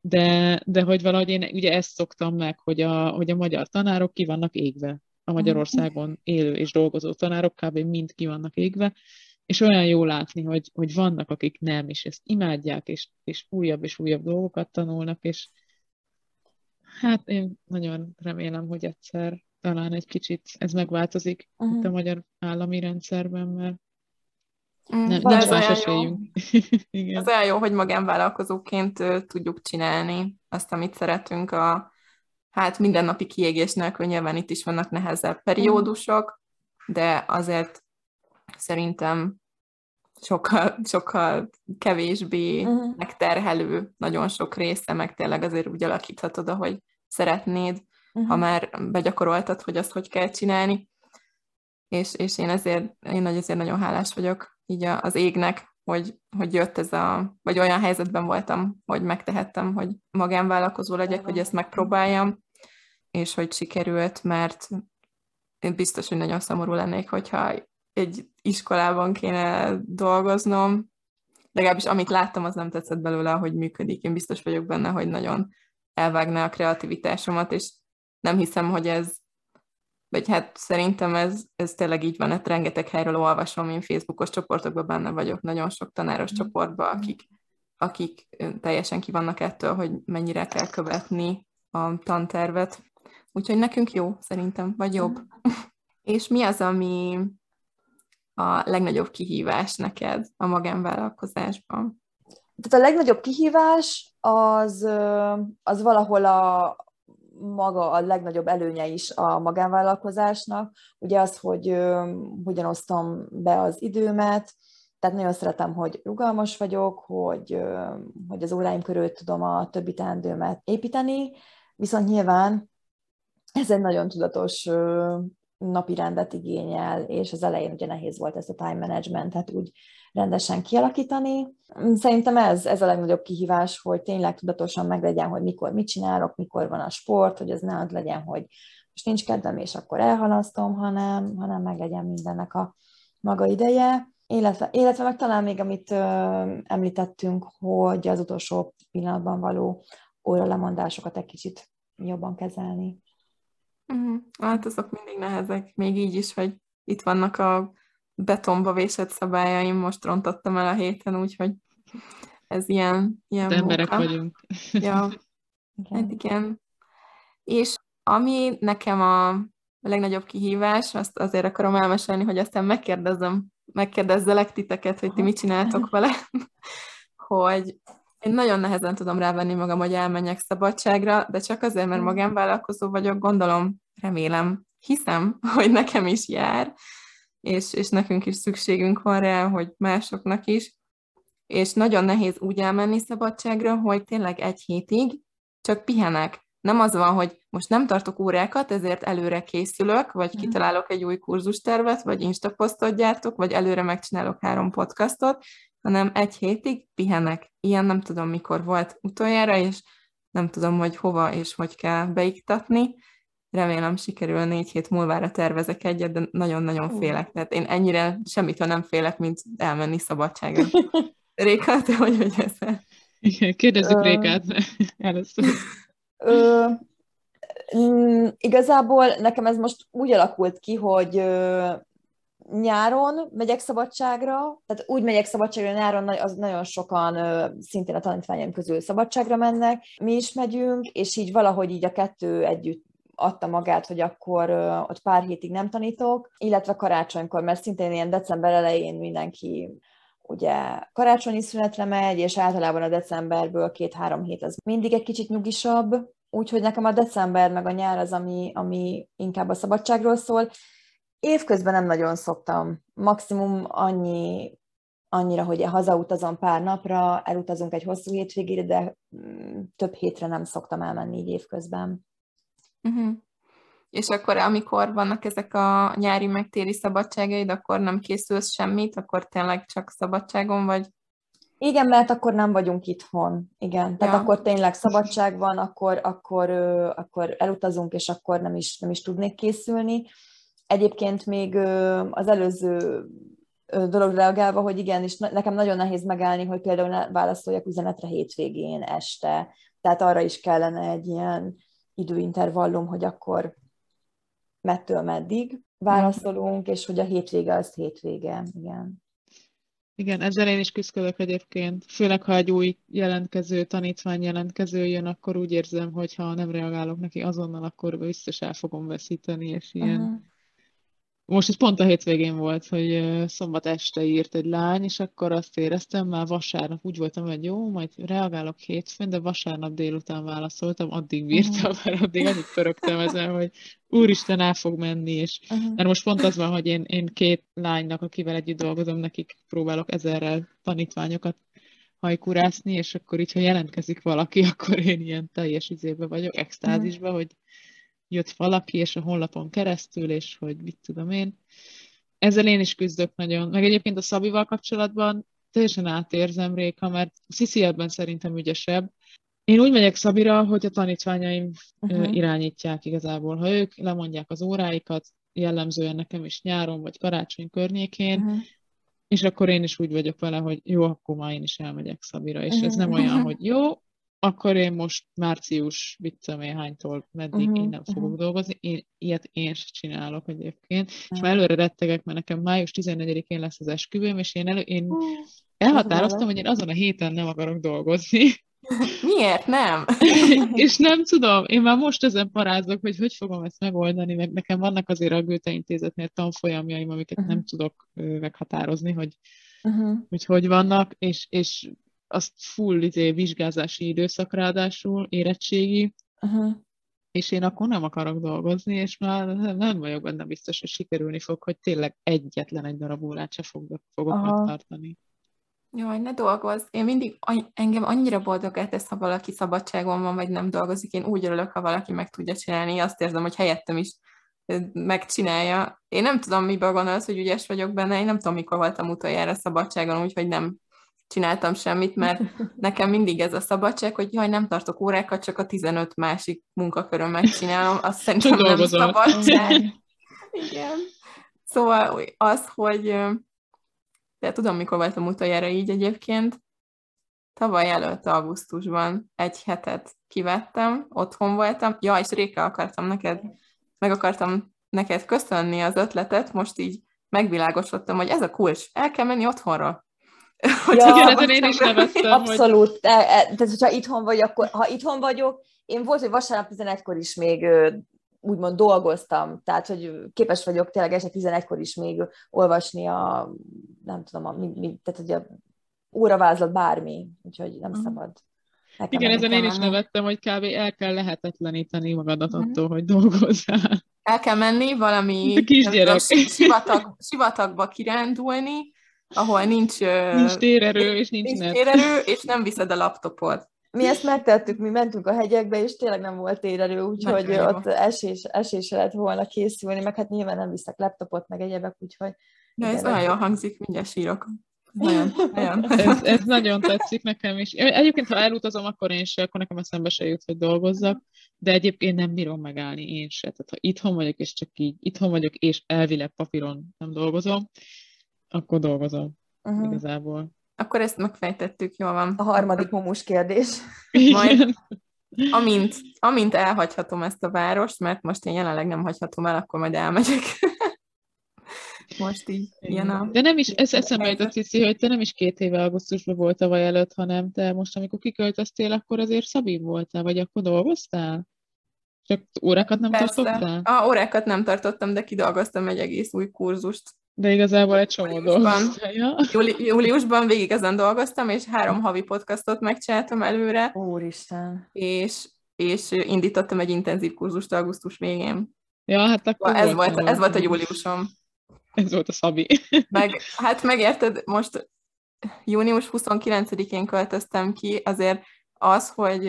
de, de hogy valahogy én ugye ezt szoktam meg, hogy a, hogy a magyar tanárok ki vannak égve. A Magyarországon élő és dolgozó tanárok kb. mind ki vannak égve, és olyan jó látni, hogy, hogy vannak, akik nem, és ezt imádják, és, és újabb és újabb dolgokat tanulnak, és hát én nagyon remélem, hogy egyszer talán egy kicsit ez megváltozik uh-huh. itt a magyar állami rendszerben, mert nem, nincs más esélyünk.
Igen. Az olyan jó, hogy magánvállalkozóként tudjuk csinálni azt, amit szeretünk a hát mindennapi kiégésnek, hogy nyilván itt is vannak nehezebb periódusok, de azért szerintem sokkal, sokkal kevésbé uh-huh. megterhelő nagyon sok része, meg tényleg azért úgy alakíthatod, ahogy szeretnéd, uh-huh. ha már begyakoroltad, hogy azt hogy kell csinálni. És, és én ezért, én azért nagyon hálás vagyok így az égnek, hogy, hogy jött ez a, vagy olyan helyzetben voltam, hogy megtehettem, hogy magánvállalkozó legyek, hogy ezt megpróbáljam, és hogy sikerült, mert én biztos, hogy nagyon szomorú lennék, hogyha egy iskolában kéne dolgoznom, legalábbis amit láttam, az nem tetszett belőle, hogy működik. Én biztos vagyok benne, hogy nagyon elvágná a kreativitásomat, és nem hiszem, hogy ez vagy hát szerintem ez, ez tényleg így van, hát rengeteg helyről olvasom, én Facebookos csoportokban benne vagyok, nagyon sok tanáros mm. csoportban, akik, akik teljesen ki vannak ettől, hogy mennyire kell követni a tantervet. Úgyhogy nekünk jó, szerintem, vagy jobb. Mm. És mi az, ami a legnagyobb kihívás neked a magánvállalkozásban?
Tehát a legnagyobb kihívás az, az valahol a, maga a legnagyobb előnye is a magánvállalkozásnak. Ugye az, hogy hogyan osztom be az időmet, Tehát nagyon szeretem, hogy rugalmas vagyok, hogy, hogy az óráim körül tudom a többi teendőmet építeni, viszont nyilván ez egy nagyon tudatos napi rendet igényel, és az elején ugye nehéz volt ezt a time managementet úgy rendesen kialakítani. Szerintem ez, ez a legnagyobb kihívás, hogy tényleg tudatosan meglegyen, hogy mikor mit csinálok, mikor van a sport, hogy ez ne az legyen, hogy most nincs kedvem, és akkor elhalasztom, hanem, hanem meglegyen mindennek a maga ideje. Illetve, illetve meg talán még, amit ö, említettünk, hogy az utolsó pillanatban való óra lemondásokat egy kicsit jobban kezelni.
Uh-huh. Hát azok mindig nehezek, még így is, hogy itt vannak a betonba vésett szabályaim, most rontottam el a héten, úgyhogy ez ilyen, ilyen
De emberek vagyunk.
Ja, igen. Hát igen. És ami nekem a legnagyobb kihívás, azt azért akarom elmesélni, hogy aztán megkérdezem, megkérdezzelek titeket, hogy ti mit csináltok vele, hogy én nagyon nehezen tudom rávenni magam, hogy elmenjek szabadságra, de csak azért, mert mm. magánvállalkozó vagyok, gondolom, remélem, hiszem, hogy nekem is jár, és, és nekünk is szükségünk van rá, hogy másoknak is, és nagyon nehéz úgy elmenni szabadságra, hogy tényleg egy hétig csak pihenek. Nem az van, hogy most nem tartok órákat, ezért előre készülök, vagy mm. kitalálok egy új kurzustervet, vagy instaposztot gyártok, vagy előre megcsinálok három podcastot, hanem egy hétig pihenek. Ilyen nem tudom, mikor volt utoljára, és nem tudom, hogy hova és hogy kell beiktatni. Remélem sikerül négy hét múlvára tervezek egyet, de nagyon-nagyon félek. Tehát én ennyire semmitől nem félek, mint elmenni szabadságra. Réka, te hogy vagy ezzel?
Igen, kérdezzük Rékát először.
Ö, mm, igazából nekem ez most úgy alakult ki, hogy nyáron megyek szabadságra, tehát úgy megyek szabadságra, nyáron az nagyon sokan szintén a tanítványaim közül szabadságra mennek, mi is megyünk, és így valahogy így a kettő együtt adta magát, hogy akkor ott pár hétig nem tanítok, illetve karácsonykor, mert szintén ilyen december elején mindenki ugye karácsonyi szünetre megy, és általában a decemberből két-három hét az mindig egy kicsit nyugisabb, úgyhogy nekem a december meg a nyár az, ami, ami inkább a szabadságról szól, Évközben nem nagyon szoktam. Maximum annyi, annyira, hogy hazautazom pár napra, elutazunk egy hosszú hétvégére, de mm, több hétre nem szoktam elmenni így évközben.
Uh-huh. És akkor, amikor vannak ezek a nyári megtéri szabadságaid, akkor nem készülsz semmit, akkor tényleg csak szabadságon vagy?
Igen, mert akkor nem vagyunk itthon. Igen, tehát ja. akkor tényleg szabadság van, akkor, akkor, akkor elutazunk, és akkor nem is, nem is tudnék készülni. Egyébként még az előző dologra reagálva, hogy igen, és nekem nagyon nehéz megállni, hogy például ne válaszoljak üzenetre hétvégén, este. Tehát arra is kellene egy ilyen időintervallum, hogy akkor mettől meddig válaszolunk, és hogy a hétvége az hétvége, igen.
Igen, ezzel én is küzdök egyébként. Főleg, ha egy új jelentkező, tanítvány jelentkező jön, akkor úgy érzem, hogy ha nem reagálok neki azonnal, akkor biztos el fogom veszíteni, és ilyen uh-huh most ez pont a hétvégén volt, hogy szombat este írt egy lány, és akkor azt éreztem, már vasárnap úgy voltam, hogy jó, majd reagálok hétfőn, de vasárnap délután válaszoltam, addig bírtam, uh-huh. mert addig annyit pörögtem ezen, hogy úristen, el fog menni, és uh-huh. mert most pont az van, hogy én, én két lánynak, akivel együtt dolgozom, nekik próbálok ezerrel tanítványokat hajkurászni, és akkor így, ha jelentkezik valaki, akkor én ilyen teljes izébe vagyok, extázisba, uh-huh. hogy jött valaki, és a honlapon keresztül, és hogy mit tudom én. Ezzel én is küzdök nagyon. Meg egyébként a Szabival kapcsolatban teljesen átérzem Réka, mert Sziszi ebben szerintem ügyesebb. Én úgy megyek Szabira, hogy a tanítványaim uh-huh. irányítják igazából. Ha ők lemondják az óráikat, jellemzően nekem is nyáron vagy karácsony környékén, uh-huh. és akkor én is úgy vagyok vele, hogy jó, akkor már én is elmegyek Szabira, és uh-huh. ez nem olyan, hogy jó, akkor én most március, mit tudom én hánytól, meddig uh-huh, én nem fogok uh-huh. dolgozni. Én, ilyet én sem csinálok egyébként. Uh-huh. És már előre rettegek, mert nekem május 14-én lesz az esküvőm, és én, elő, én uh, elhatároztam, hogy én azon a héten nem akarok dolgozni.
Miért nem?
és nem tudom, én már most ezen parázok, hogy hogy fogom ezt megoldani, meg nekem vannak azért a Goethe intézetnél tanfolyamjaim, amiket uh-huh. nem tudok meghatározni, hogy, uh-huh. hogy hogy vannak, és, és azt full izé, vizsgázási időszak ráadásul, érettségi, uh-huh. és én akkor nem akarok dolgozni, és már nem vagyok benne biztos, hogy sikerülni fog, hogy tényleg egyetlen egy darab órát se fogok, fogok Aha. megtartani.
Jaj, ne dolgozz. Én mindig, engem annyira boldogát tesz, ha valaki szabadságon van, vagy nem dolgozik. Én úgy örülök, ha valaki meg tudja csinálni. Azt érzem, hogy helyettem is megcsinálja. Én nem tudom, miből gondolsz, hogy ügyes vagyok benne. Én nem tudom, mikor voltam utoljára szabadságon, úgyhogy nem csináltam semmit, mert nekem mindig ez a szabadság, hogy jaj, nem tartok órákat, csak a 15 másik munkakörön megcsinálom, azt szerintem nem szabadság. Igen. Szóval az, hogy de tudom, mikor voltam utoljára így egyébként, tavaly előtt augusztusban egy hetet kivettem, otthon voltam, ja, és Réka akartam neked, meg akartam neked köszönni az ötletet, most így megvilágosodtam, hogy ez a kulcs, el kell menni otthonra.
Ja, igen, ezen én is nevettem.
Abszolút. Hogy... Tehát, hogyha itthon vagy, akkor ha itthon vagyok, én volt, hogy vasárnap 11-kor is még úgymond dolgoztam, tehát hogy képes vagyok tényleg este 11-kor is még olvasni a, nem tudom, a, mi, mi, tehát hogy a óravázlat bármi, úgyhogy nem uh-huh. szabad.
Nekem Igen, ezen én is nevettem, hogy kb. el kell lehetetleníteni magadat uh-huh. attól, hogy dolgozzál.
El kell menni valami
kisgyerek.
Sivatag, sivatagba kirándulni, ahol nincs,
nincs térerő, és nincs,
nincs térerő, és nem viszed a laptopot.
Mi ezt megtettük, mi mentünk a hegyekbe, és tényleg nem volt térerő, úgyhogy ott esés, esésre lehet volna készülni, meg hát nyilván nem viszek laptopot, meg egyebek, úgyhogy...
De ez nagyon jól hangzik, mindjárt sírok. Nagyon,
nagyon. Ez, ez nagyon tetszik nekem is. Egyébként, ha elutazom, akkor én se, akkor nekem eszembe se jut, hogy dolgozzak, de egyébként nem bírom megállni én se. Tehát ha itthon vagyok, és csak így itthon vagyok, és elvileg papíron nem dolgozom, akkor dolgozom uh-huh. igazából.
Akkor ezt megfejtettük, jól van.
A harmadik mumus kérdés.
Majd, amint, amint elhagyhatom ezt a várost, mert most én jelenleg nem hagyhatom el, akkor majd elmegyek. most így ilyen a...
De nem is, ez eszembe jutott, Cici, hogy te nem is két éve augusztusban volt tavaly előtt, hanem te most, amikor kiköltöztél, akkor azért Szabin voltál, vagy akkor dolgoztál? Csak órákat nem Persze. tartottál?
A órákat nem tartottam, de kidolgoztam egy egész új kurzust
de igazából egy csomó dolgoztam.
Júli, júliusban végig ezen dolgoztam, és három havi podcastot megcsináltam előre.
Úristen.
És, és indítottam egy intenzív kurzust augusztus végén.
Ja, hát akkor
ez volt, volt, ez volt a júliusom.
Ez volt a Szabi.
Meg, hát megérted, most június 29-én költöztem ki, azért az, hogy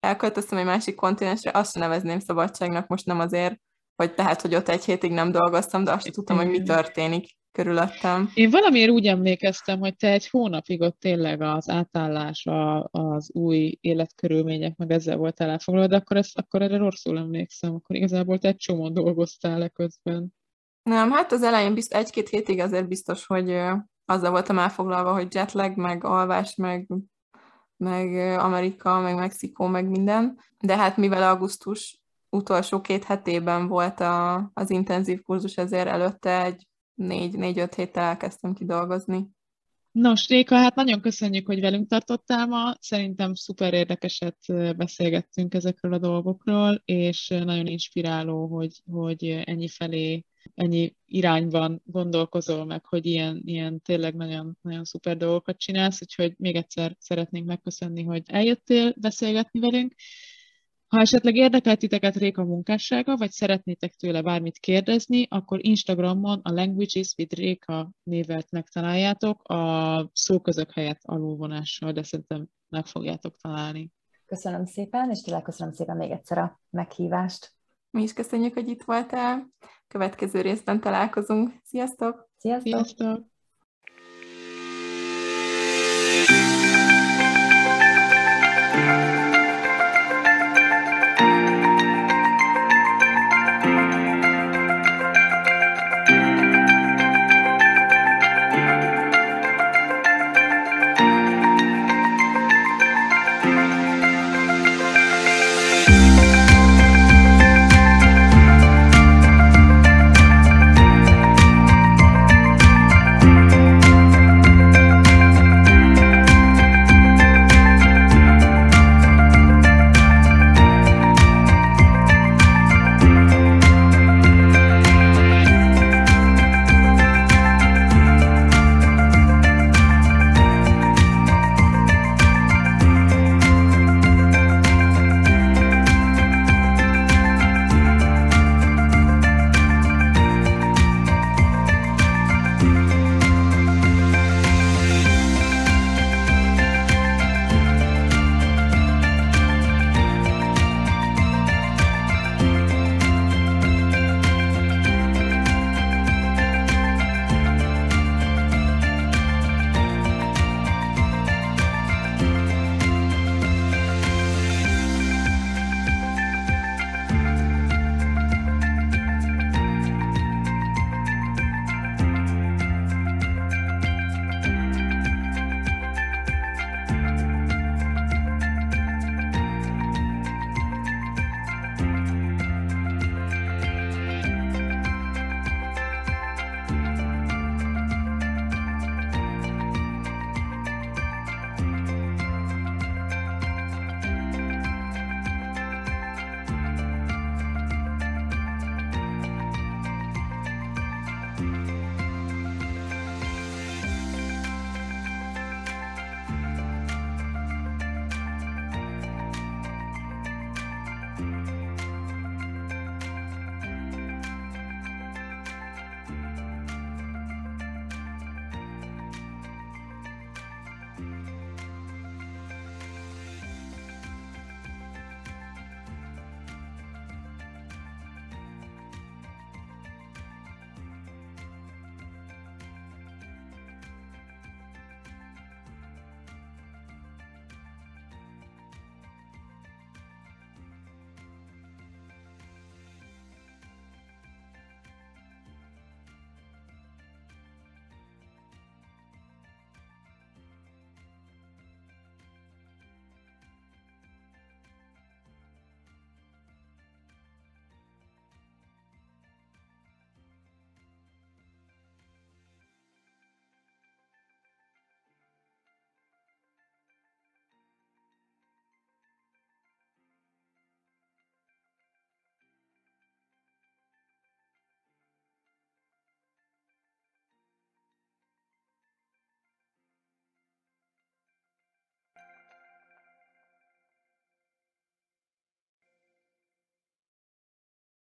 elköltöztem egy másik kontinensre, azt sem nevezném szabadságnak, most nem azért, vagy tehát, hogy ott egy hétig nem dolgoztam, de azt sem tudtam, hogy mi történik körülöttem.
Én valamiért úgy emlékeztem, hogy te egy hónapig ott tényleg az átállás, a, az új életkörülmények, meg ezzel volt elfoglalva, de akkor, ezt, akkor erre rosszul emlékszem, akkor igazából te egy csomó dolgoztál le közben.
Nem, hát az elején bizt, egy-két hétig azért biztos, hogy azzal voltam elfoglalva, hogy jetlag, meg alvás, meg, meg Amerika, meg Mexikó, meg minden. De hát mivel augusztus utolsó két hetében volt a, az intenzív kurzus, ezért előtte egy négy-öt héttel elkezdtem kidolgozni.
Nos, Réka, hát nagyon köszönjük, hogy velünk tartottál ma. Szerintem szuper érdekeset beszélgettünk ezekről a dolgokról, és nagyon inspiráló, hogy, hogy ennyi felé, ennyi irányban gondolkozol meg, hogy ilyen, ilyen tényleg nagyon, nagyon szuper dolgokat csinálsz, úgyhogy még egyszer szeretnénk megköszönni, hogy eljöttél beszélgetni velünk. Ha esetleg érdekel titeket Réka munkássága, vagy szeretnétek tőle bármit kérdezni, akkor Instagramon a Languages with Réka névet megtaláljátok, a szóközök helyett alulvonással, de szerintem meg fogjátok találni.
Köszönöm szépen, és tényleg köszönöm szépen még egyszer a meghívást.
Mi is köszönjük, hogy itt voltál. Következő részben találkozunk. Sziasztok!
Sziasztok!
Sziasztok.